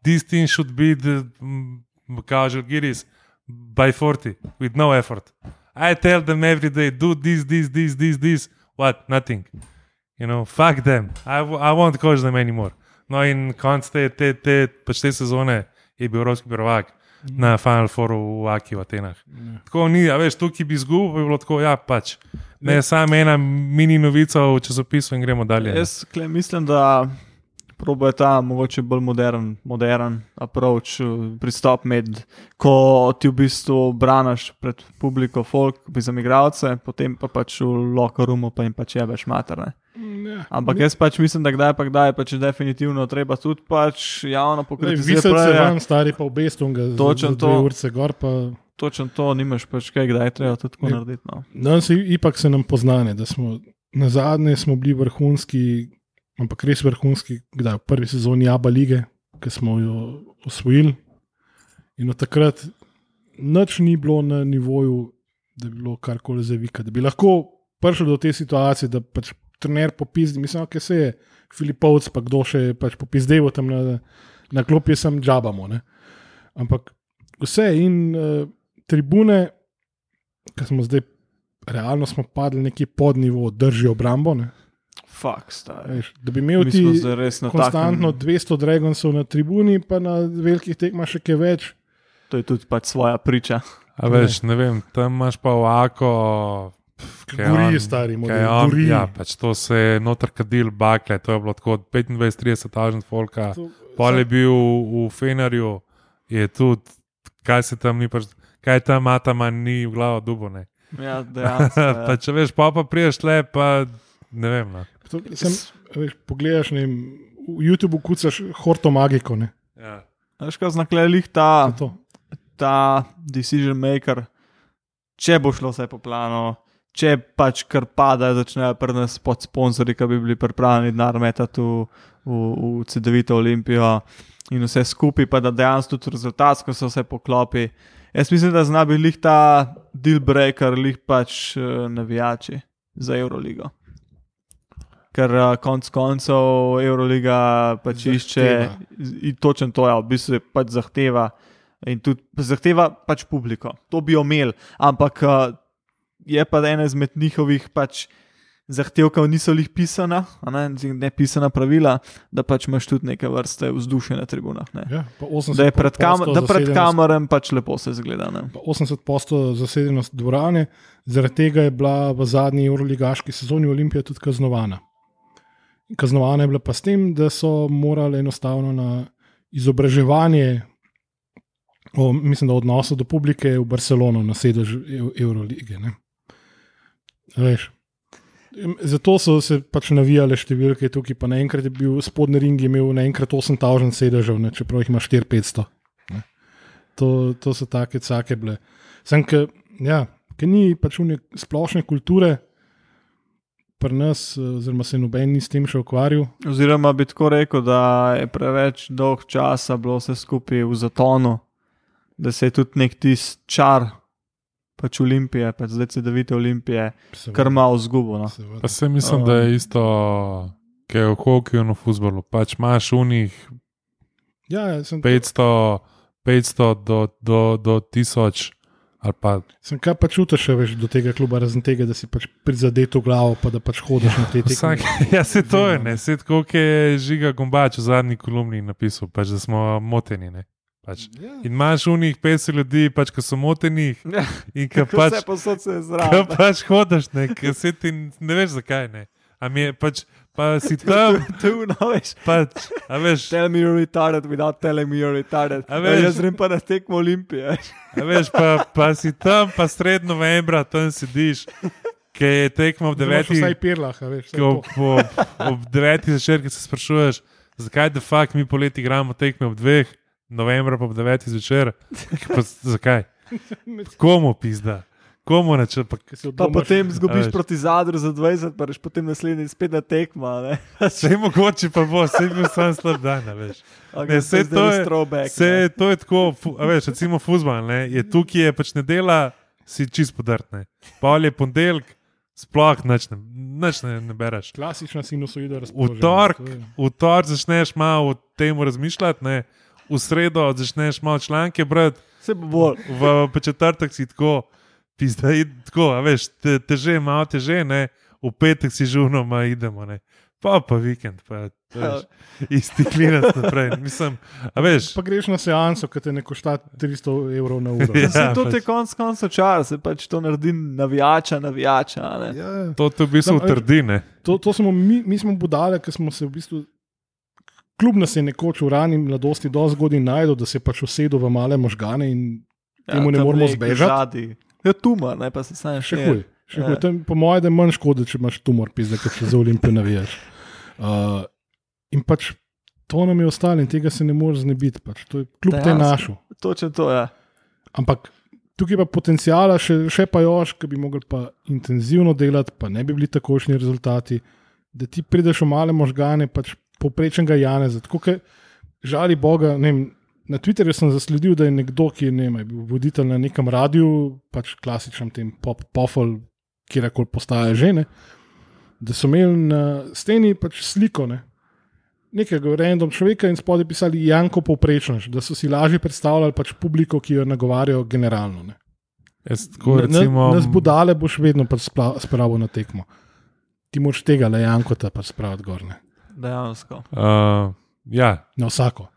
This team should be the mm, kao Žalgiris by 40 with no effort. I tell them every day, do this, this, this, this, this. What? Nothing. You know, fuck them. I, I won't coach them anymore. No, in konc te, te, te, pač te sezone je bil evropski prvak na Final Fouru v Aki v Atenah. Tako ni, a veš, tukaj bi izgubil, bi bilo tako, ja, pač. Ne, samo ena mini novica v časopisu in gremo dalje. ne. Jaz mislim, da proba je ta mogoče bolj modern, modern approach, eh, pristop med, ko ti v bistvu braniš pred publiko, folk, bi za migravce, potem pa pač v roomu pa jim pač jebeš mater. Ne? Ja. Ampak jaz pač mislim, da kdaj pa kdaj pač je definitivno treba tudi pač javno Visel se pokritizirati. vam, stari pa v Točno za, za dve to. urce gor pa. Točno to, nimaš pač kaj, kdaj je treba to tako narediti. No. Danes je ipak se nam poznane, da smo na zadnje smo bili vrhunski, ampak res vrhunski, kdaj v prvi sezoni Abu lige, ki smo jo osvojili. In od takrat nič ni bilo na nivoju, da bi bilo karkoli za vika. Da bi lahko prišel do te situacije, da pač trener popizdi, mislim, da se je Filipovc, pa kdo še je pač popizdeval tam na, na klopi, sem džabamo. Ne? Ampak vse in uh, tribune, ki smo zdaj, realno smo padli neki pod nivo, držijo obrambo. Ne? Fuck. Veš, da bi imel ti konstantno takem, 200 Dragonsov na tribuni, pa na velikih tekmah še kaj več. to je tudi pač svoja priča. A veš, ne vem, tam imaš pa ovako. Gori, on- stari model, gori. Ja, pač to se je noter kadil bakle, to je bilo tako od 25-30 tažen folka. To- Pol je bil v Fenerju, je tudi, kaj se tam ni, pač, kaj tam matama ni v glavo dubone. Ja, dejansko. ja. pa če veš, pa pa priješ le, pa ne vem. No. To, sem, veš, pogledaš, ne, v YouTubu kucaš horto magiko. Ne, Ja. Veš, kaj znaklej lih ta, to. ta decision maker, če bo šlo vse po planu, če pač kar pada, začnejo pri nas pod sponzorji, ki bi bili pripravljeni denar metati v, v, v CD-vito Olimpijo in vse skupaj, pa da dejansko tudi rezultatsko se vse poklopi. Jaz mislim, da zna biti lih ta deal breaker, lih pač eh, navijači za Euroligo. Ker uh, konc koncev Euroliga pač Zahteva. išče in točno to je, v bistvu pač zahteva. In tudi zahteva pač publiko, to bi omel, ampak uh, je pa ena izmed njihovih pač zahtevkov, niso jih pisana, ne, ne pisana pravila, da pač imaš tudi neke vrste vzdušje na tribunah. Ne. Ja, pa 80 Da je pred, kam, da pred kamerem pač lepo se zgleda. Ne. pa 80% zasedenost dvorane, zaradi tega je bila v zadnji euroligaški sezoni Olimpija tudi kaznovana. Kaznovana je bila pa s tem, da so morali enostavno na izobraževanje, o, mislim, da odnosa do publike v Barcelono, na sedež Eu- Eurolige. Zato so se pač navijale številke tukaj, pa naenkrat je bil spodnji ring imel naenkrat 8000 sedežev, ne, čeprav jih ima 4500. ne. To, to so take cake bile. Sem, ker ja, ni pač une splošne kulture, pri nas, eh, oziroma se noben ni s tem še ukvarjal. Oziroma bi tako rekel, da je preveč dolg časa bilo vse skupaj v zatonu, da se je tudi nek tisti čar, pač Olimpije, pač zdaj se davite Olimpije, Seveda, kar malo zgubo. No. seveda. Pa se mislim, da je isto, kot je v hokeju in v futbolu. Pač imaš unih Ja, ja, sem, 500, 500 do, do, do 1000 Ali pa Sem kaj pa čutiš še več do tega kluba, razen tega, da si pač prizadet v glavo, pa da pač hodiš na te tekme. vsak, ja, se to je, ne, se tako, kot je žiga Gombač v zadnji kolumni napisal, pač, da smo moteni. Ne. Pač. Ja. In imaš v njih 50 ljudi, pač, ki so moteni in ki Pač, pač, pač hodiš, ne, ki se ti ne veš zakaj. Ne. A mi je pač, pa si tam, Tu, no, veš. pač, a veš, Tell me you're retarded without telling me you're retarded. A veš- jaz grem pa na tekmo Olimpije. a veš pa, pa si tam, pa sred novembra tam sediš, ki je tekmo ob Devetih. Vsaj devetih. pirlah, a veš. to. po, ob devetih zvečer, ki se sprašuješ, zakaj de fakt mi poleti igramo tekme ob dveh, novembra pa ob devetih zvečer. Pa, zakaj? Komu pizda? Komu neče? Pa, Pa potem zgubiš proti zadru za 20, pa reš potem naslednji spet na tekma. ne. Vse je mogoče, pa bo, vse bil sam slab dan, a veš. A Ne, zdaj to je- throwback, Vse ne. to je tako, fu- a veš, recimo fuzbol, ne, je tukaj, je pač nedela, si čist podrtne. Pol je ponedeljek, sploh nič ne, nič ne, ne bereš. Klasična sinusoida V torek, je- v torek začneš malo o tem razmišljati, ne, v sredo začneš malo članke brati, Se bo bolj. v pa četrtek si tako, pizda, id- tako, a veš, te, teže, malo teže, ne, v petek si žurnoma idemo, ne. Pa pa vikend, pa isti klinac naprej. Mislim, a veš, Pa greš na seanso, ki te ne košta 300 evrov na uro. Ja, Se to pač. je konc koncev čar, se pač to naredi navijača, navijača. Ne? Ja, to te v bistvu Tam, a veš, trdi, ne. to, to smo mi, mi smo budale, ki smo se v bistvu. Kljub nas je nekoč v rani mladosti dosti zgodaj najdel, da se je pač usedel v male možgane in temu ne moremo zbežati. Zadnji. Ja, tumor, ne pa se sam Še huj. Še Ja. huj. To je Po mojem, da je manj škode, če imaš tumor, pizda, kot če za olimpijo navijaš. Uh, in pač to nam je ostalo in tega se ne moreš znebiti. Pač. To je kljub te Dejansko. našu. Točno to je. Ampak tukaj pa potencijala še, še pa još, ki bi mogli pa intenzivno delati, pa ne bi bili takošni rezultati, da ti prideš v male možgane, pač poprečnega Janeza. Tako žali Boga. ne Vem, na Twitterju sem zasledil, da je nekdo, ki je, ne vem, bil voditelj na nekem radiju, pač klasičnem tem pop, pofol, kjerkoli postaje žene, da so imeli na steni pač sliko. Ne, Nekega random človeka in spodaj pisali Janko Povprečnaš, da so si lažje predstavljali pač publiko, ki jo nagovarjajo generalno. Ne. Jaz tako recimo. Nas budale boš vedno pač spravil na tekmo. Ti moraš tega le Jankota pač spraviti gor. Ne. Dejansko. Uh, ja, Na vsako.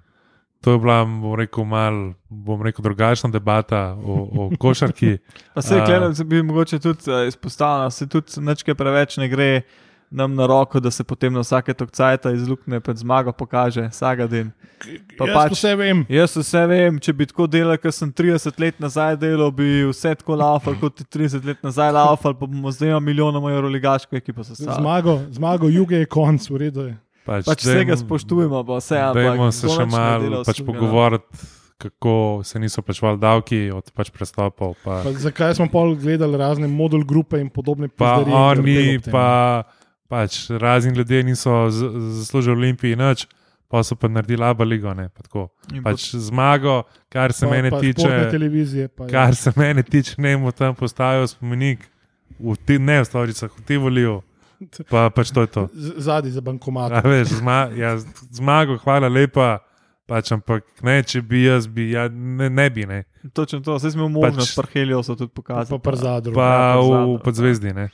To je bila, bom rekel, mal, bom rekel, drugačna debata o, o košarki. Pa se A- gledam, da bi mogoče tudi izpostavljeno, se tudi nečke preveč ne gre nam na roko, da se potem na vsake tokcajta izlukne pred zmago pokaže, vsak dan. Pa Jaz pač- vse vem. Jaz vse vem, če bi tako delal, kot sem 30 let nazaj delal, bi vse tako laufal, kot ti 30 let nazaj laufal, pa bomo zdaj imeli milijonoma evrov ligaško ekipo sestavili. Zmago, zmago juge je konc, v redu je. Pač, Pač dajmo- vsega spoštujemo, pa vse, ampak Dajmo se še malo pač vsega. pogovoriti, kako se niso plačevali davki od pač prestopov. Pa, Pa zakaj smo pol gledali razne model grupe in podobne pa pizdarije in oni, pa pač razni ljudje niso zaslužili Olimpiji nič, pa so pa naredili Abu Ligo. Ne, pa tako. Pač zmago, kar se pa, mene pa tiče. Pa, Kar se mene tiče, ne mu tam postavijo spomenik, v ti, ne v Stovicah, v Tivoliu. Pa pač to je to. Zadnji za bankomat. A, veš, zma, ja, zmago, hvala lepa. Pač, ampak ne, če bi jaz, bi, ja, ne, ne bi. Ne. Točno to, zdaj smo Pač- pač, Parhelijo so tudi Pa, pokazali. pa przadru. Pa Ja, v Zadru, podzvezdi. Ne.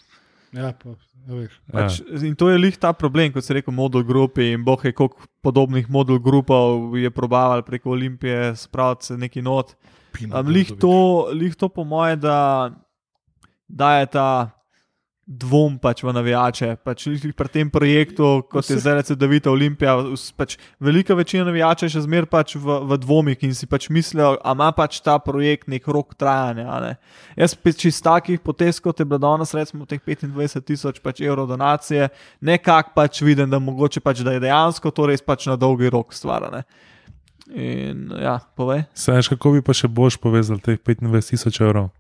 Ja, pa, ja, veš. Pač, in to je lih ta problem, kot se reče, model grupi. In boh je koliko podobnih model grupov je probaval preko Olimpije spraviti se neki not. Lih, to, lih to, po moje, da daje ta dvom pač v navijače. Pač pri tem projektu, kot je Vse- zdaj recimo Davida Olimpija, us- pač velika večina navijačev je še zmeraj pač v, v dvomih in si pač mislijo, a ima pač ta projekt nek rok trajanja. a ne. Jaz pač iz takih potez, kot je bilo danes, recimo teh 25 tisoč pač evrov donacije, nekako pač vidim, da mogoče pač, da je dejansko to res pač na dolgi rok stvar. a ne. In ja, povej. Saj, kako bi pa še boš povezal teh 25 tisoč evrov?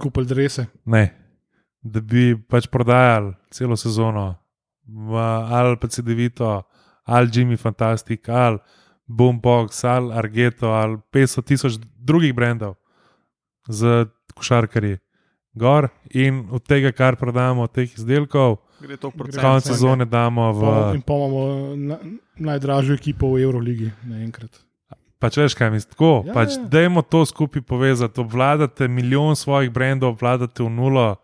Kupili drese. Ne, da bi pač prodajali celo sezono, v, ali pa CD-vito, ali Jimmy Fantastic, ali Boombox, ali Argeto, ali 500 tisoč drugih brendov za košarkarji. Gor in od tega, kar prodajamo, od teh izdelkov, Gre to konec Cent, sezone damo v. Pa, in pa imamo na, najdražjo ekipo v Euroligi naenkrat. Pač veš, kaj mislim, tako. Ja, pač, ja. Dajmo to skupaj povezati. Obvladate milijon svojih brendov, obvladate v nulo.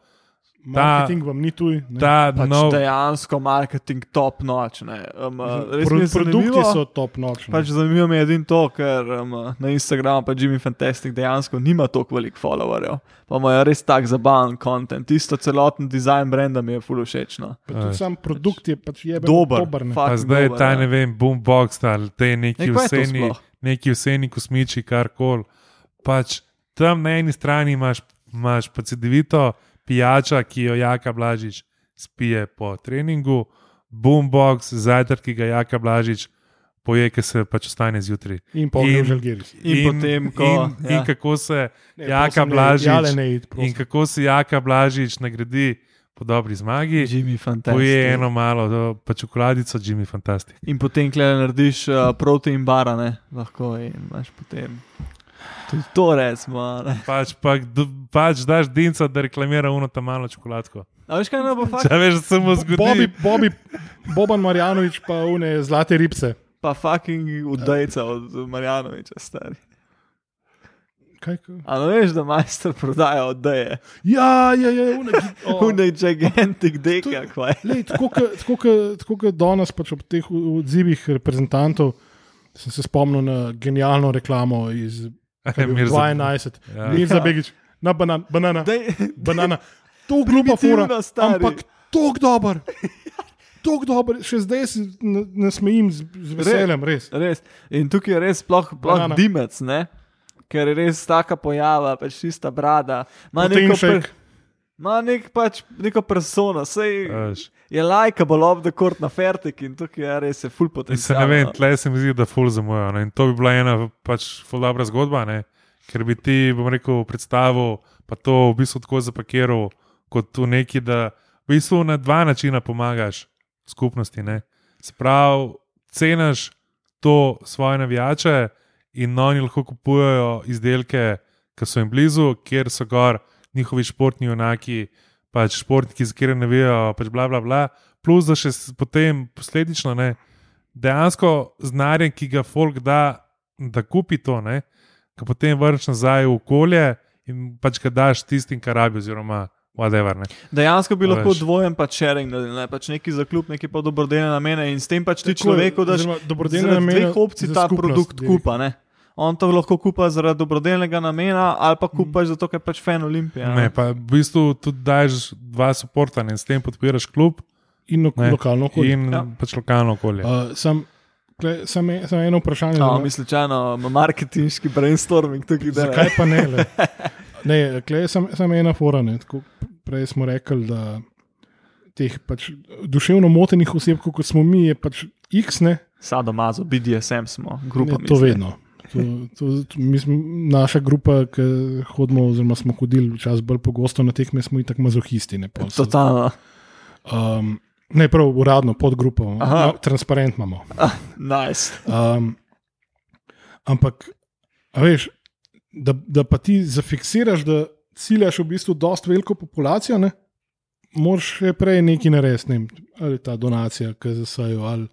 Marketing vam ni tuj. ne. Ta Pač nov, dejansko marketing top noč. ne. Um, res Pro, produkti so top noč. Pač zanimivo mi je edino to, ker um, na Instagramu pa Jimmy Fantastic dejansko nima toliko velik followerjev. Pa imajo res tak zabaven kontent. Tisto celoten dizajn brenda mi je full všeč. No. Pa tudi sam produkt je pač jeben Dober, dober ne. pa zdaj dober, ta ja. ne vem, boombox ali te neki Ne, kaj je to vseni, neki vseni kosmiči, kar koli. Pač tam na eni strani imaš, imaš pa cedevito pijača, ki jo Jaka Blažič spije po treningu, boombox, zajtrk, ki ga Jaka Blažič poje, ki se pač ostane zjutraj. In pol In- je žalgiris. In potem, ko- in, ja. in kako se Ne, Jaka ne, Blažič, ne id, in kako se Jaka Blažič nagradi po dobri zmagi. Jimmy Fantastic. Poje eno malo, to pa čokoladico, Jimmy Fantastic. In potem, klej narediš uh, protein bara, ne? lahko in imaš potem. Tudi to recimo. ne. Pač, pa, pač daš dinca, da reklamira uno tam malo čokoladko. A veš kaj ne bo fakt? Če veš, da se mu zgodi. Bobby, Boban Marjanovič pa une zlate ribce. Pa fucking udajca od Marjanoviča, stari. Kaj, kaj? A no veš, da majster prodaja odaje. Ja, ja, ja, une, oh. Unaj gigantic deka. Lej, tako kot danes, pač ob teh odzivih reprezentantov, sem se spomnil na genialno reklamo iz kaj je bil, Mirza- 2011. Ja. Mirza Begič, na banan, banana. Dej, banana. To glupa fora, Primitivno, stari. ampak tok dober. Tok dober, še zdaj se ne, ne smejim z, z veseljem, res. res. In tukaj je res sploh, dimec, ne? ker je res taka pojava, pač čista brada. Ma Protein neko, shake. Ma nek pač, neko persono, sej Veš. je likeable off the court na fertik in tukaj je res je full In se potencial. ne vem, no. tle se mi zdi, da ful zamujajo. ne. In to bi bila ena pač ful dobra zgodba, ne? ker bi ti, bom rekel, predstavil, pa to v bistvu tako zapakiral, kot tu neki, da v bistvu na dva načina pomagaš skupnosti. Ne? Se pravi, cenaš to svoje navijače in oni lahko kupujejo izdelke, ki so jim blizu, kjer so gor njihovi športni junaki, pač športniki, za katere navijajo, pač bla bla bla. Plus, da še potem posledično ne, dejansko znanje, ki ga folk da, da kupi to, ne, ki potem vrneš nazaj v okolje in pač ga daš tistim, kar rabi, oziroma whatever. Ne. Dejansko bi lahko dvojen pač sharing, naredili, ne pač neki za klub, neki pa dobrodelne namene in s tem pač ti Tako človeku daš dobrodelne namene dveh opcij ta skupnost, produkt kupa. Ne? On to lahko kupa zaradi dobrodelnega namena, ali pa kupaš zato, ker pač fan Olimpije. Ne, pa v bistvu tudi daš dva suporta in s tem podpiraš klub In lo, Ne. lokalno okolje. in Ja. pač lokalno okolje. Uh, sam, kle, sam, e- sam eno vprašanje. No, mi slučajno marketinški brainstorming tukaj da. Zakaj pa ne? Le? Ne, klej, sam, sam ena fora. Ne, tako, prej smo rekli, da teh pač duševno motenih oseb, kot smo mi, je pač X, ne, Sadomazo, BDSM smo, grupa. ne to mislim. vedno. To, to, to, mi smo, naša grupa, ki hodimo, oziroma smo hodili včasih bolj pogosto na tekme, smo itak mazohisti. Ne, pol Totalno. um, ne prav uradno, podgrupo, Aha. no, transparent imamo. Nice. Um, ampak, veš, da, da pa ti zafiksiraš, da ciljaš v bistvu dosta veliko populacijo, ne? moraš še prej nekaj narediti, ne ali ta donacija, ki zasajo, ali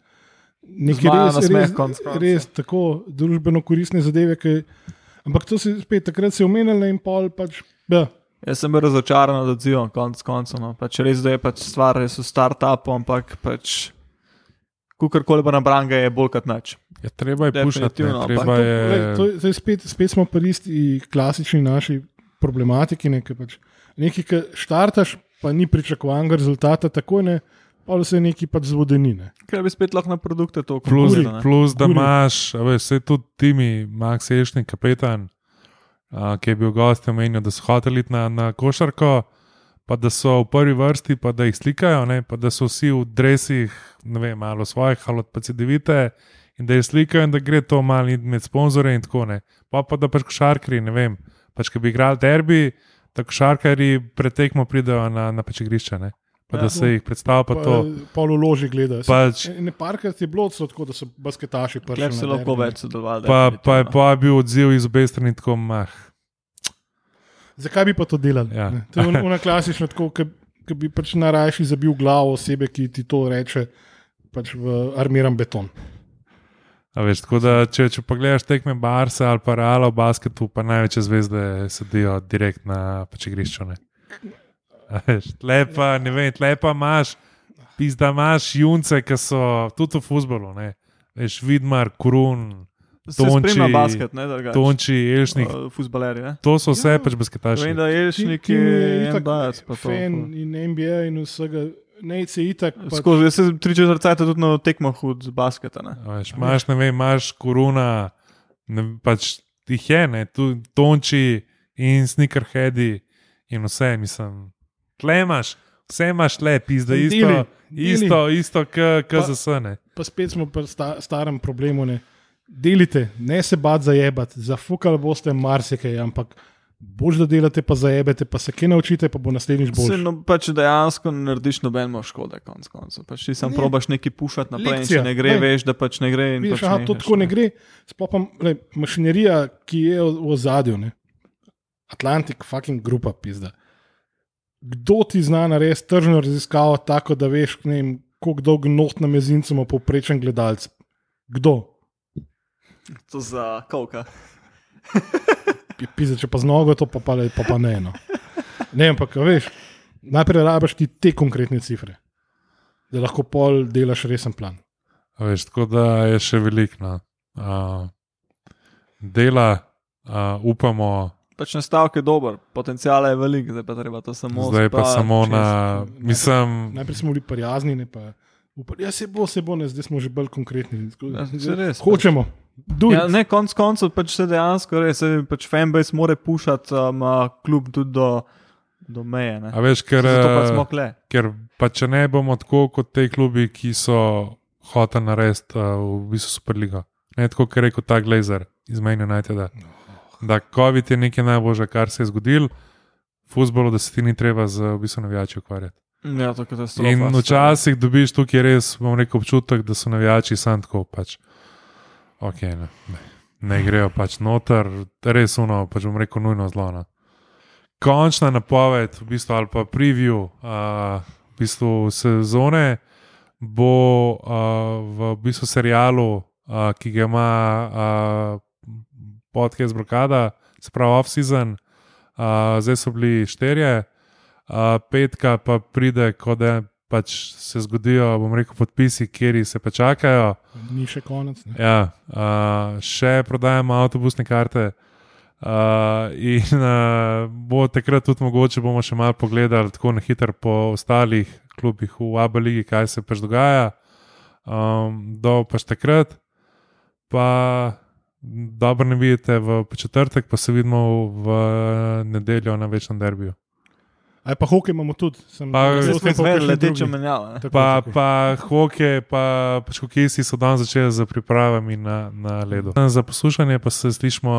nekaj res, smeh res, konec koncev. res tako družbeno koristne zadeve. Ki, ampak to si spet takrat se omenil in pol pač. Ja, Jaz sem bil razočaran nad odzivom, konc koncev. No. Pač res, da je pač stvar res v startupu, ampak pač. Kukorkoli bo nabran, ga je bolj kot nič. Ja, treba je ne, treba je. Glej, to, zdaj spet, spet smo pri isti klasični naši problematiki. Ne, ki pač, nekaj, ki štartaš, pa ni pričakovanega rezultata, tako ne, pa se nekaj pač zvodenine. Ker bi spet lahko na produkte to Plus, ne. plus da imaš, a veš, vse tudi Timi, Max Ešni, kapetan, a, ki je bil gost, je omenil, da so hoteli iti na, na košarko, pa da so v prvi vrsti, pa da jih slikajo, ne, pa da so vsi v dresih, ne vem, malo svojih, ali pa CD-vite, in da jih slikajo, in da gre to malo med sponzorje in tako ne. Pa pa da pač košarkari, ne vem, pač ki bi igrali derbi, da košarkari pretekmo pridejo na, na pač igrišče, ne. Pa Ja. da se jih predstavlja, pa, pa to. Pol uloži gledajo. Pač, Ne parkrat je bilo tako, da so basketaši prišli. Klep se lahko več sodelovali. Pa, pa, je, definitivno. pa je bil odziv iz obe strani tako mah. Zakaj bi pa to delali? Ja. ne? To je una klasična, tako, ki bi pač najrajši zabil glavo osebe, ki ti to reče, pač v armiran beton. A Veš, tako da, če, če pogledaš tekme Barsa ali pa Reala v basketu, pa največje zvezde sedijo direkt na pač igrišču. ne. A Veš, lepa, ne vem, lepa imaš, pizda imaš junce, ki so tudi v futbolu. ne. Veš, Vidmar, Kurun, Se Tonči- basket, ne drugače. Tonči, Elšnik. Uh, Futbaleri, ne? To so vse Ja. pač basketaši. Vem, da Elšnik Tim je itak NBA, pa to. Fan in NBA in vsega, nece itak. pač- Skozi, jaz se tri četrt cajt tudi na tekmah hud z basketa, ne? Veš, imaš, ne vem, imaš koruna, ne, pač jih je, ne, tu tonči in sneakerheadi in vse, mislim. Tle imaš, vse imaš le, pizda, isto, deli. isto, isto, kot Pa- za sene. Pa spet smo pri sta, starem problemu. Ne. Delite, ne se bati za jebati, zafukali boste marsikaj, ampak boš da delate, pa za jebete, pa se kaj naučite, pa bo naslednjič Se, bolj. no, pač dejansko ne narediš nobeno škode, konc koncev. Pač ti sam Ne. probaš nekaj pušati naprej, in Lekcija, če ne gre, ne. veš, da pač ne gre. in Vidiš, pač aha, to tako ne gre. Sploh pa le, mašinerija, ki je v, v ozadju, ne. Atlantik, fucking grupa, pizda. Kdo ti zna narediti tržno raziskavo tako, da veš, ne vem, koliko dolg not na mezincu ima povprečen gledalec? Kdo? To za kavka. Pizda, če pa z nogo, to pa, pa, pa, pa ne. No. Ne, ampak a veš, najprej rabiš ti te konkretne cifre, da lahko pol delaš resen plan. A Veš, tako da je še veliko no. uh, dela, uh, upamo, Pač Pač nastavek je dober, potencijal je velik, zdaj pa treba to samo zdaj pa spraviti samo čez. na, mislim, Najprej smo bili prijazni, ne pa. Ja, se bo, se bo, ne, zdaj smo že bolj konkretni. Ja, saj res, Hočemo. Ja, Ja, ne, konc koncev pač se dejansko res, se pač fanbase more pušati um, a, klub tudi do, do meje. Ne. a veš, ker. Pa eh, ker pa če ne bomo tako kot te klubi, ki so hoteli narediti uh, v bistvu Superligo. Ne tako, kot je rekel ta Glazer iz Mejna Uniteda. Da COVID je nekaj najboljše, kar se je zgodilo, v futbolu, da se ti ni treba z v bistvu navijači ukvarjati. Ja, to je katastrofa. In včasih dobiš tukaj res, bom rekel, občutek, da so navijači sam tako pač. Ok, ne, ne, ne grejo pač noter, res uno, pač bom rekel, nujno zlo. No. Končna napoved, v bistvu, ali pa preview uh, v bistvu sezone bo uh, v bistvu serialu, uh, ki ga ima uh, podcast Brokada, se pravi off-season, uh, zdaj so bili šterje, uh, petka pa pride, ko da pač se zgodijo, bom rekel, podpisi, kjer se pa čakajo. Ni še konec. Ne. Ja, uh, še prodajamo avtobusne karte. Uh, in uh, bo takrat tudi mogoče, bomo še malo pogledali, tako na hitro po ostalih klubih v Abu Leiji, kaj se pač dogaja. Um, do pač takrat, pa dobro ne vidite v četrtek, pa se vidimo v nedeljo na večnem derbiju. Aj pa hokej imamo tudi. Sem, Pa- Zdaj zelo smo sem pa ne. Pa, hoke, pa pač hokejisti so dan začeli z pripravami na, na ledu. Za poslušanje pa se slišmo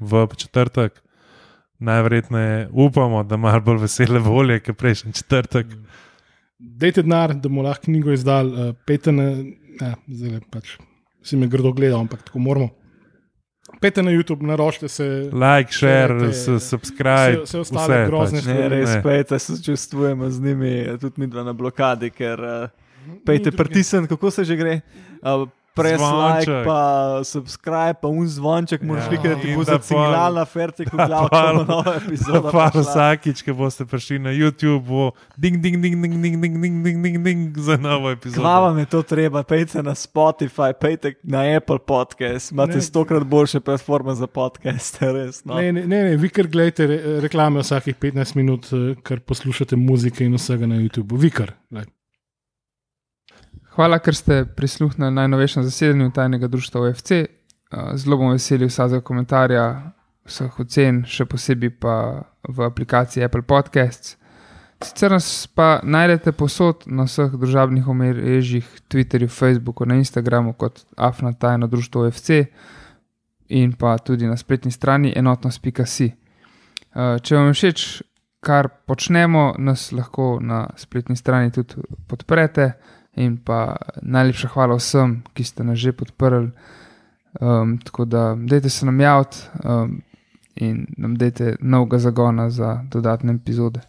v četrtek. Najverjetneje upamo, da malo bolj vesele volje, kot prejšnji četrtek. Dajte denar, da bomo lahko knjigo izdali, uh, pejte na, ja, zdaj pač si me grdo gledal, ampak tako moramo. Pejte na YouTube, naročite se. Like, share, s- subscribe, vse- vse ostale grozne pač. stvari. Ne, res Ne. pejte, sočustvujemo z njimi, tudi mi dva na blokadi, ker uh, pejte druge. pritisniti, kako se že gre. Uh, Press like, Zvonček. pa subscribe, pa un zvonček, moraš Ja. klikati, da ti bo da pol- zaciglala fertik v glavu, pol- ko bo nova epizoda. Pa vsakič, ko boste prišli na YouTube, bo ding, ding, ding, ding, ding, ding, ding, ding, ding, ding za novo epizodo. Kva vam je to treba? Pejte na Spotify, pejte na Apple podcast, imate Ne. stokrat boljše platforme za podcast, res. No. Ne, ne, ne, ne, vi kar gledate re, reklame vsakih 15 minut, eh, ker poslušate muzike in vsega na YouTubu. Vi kar. glej. Hvala, ker ste prisluhnili najnovejšemu zasedanju tajnega društva OFC. Uh, Zelo bom vesel vsakega komentarja, vseh ocen, še posebej pa v aplikaciji Apple Podcasts. Sicer nas pa najdete posod na vseh družabnih omrežjih, Twitterju, Facebooku, na Instagramu kot Afna tajno društvo OFC in pa tudi na spletni strani enotnost.si. Uh, Če vam je všeč, kar počnemo, nas lahko na spletni strani tudi podprete. In pa najlepša hvala vsem, ki ste nas že podprli. Um, tako da, dajte se nam javiti um, in nam dajte novega zagona za dodatne epizode.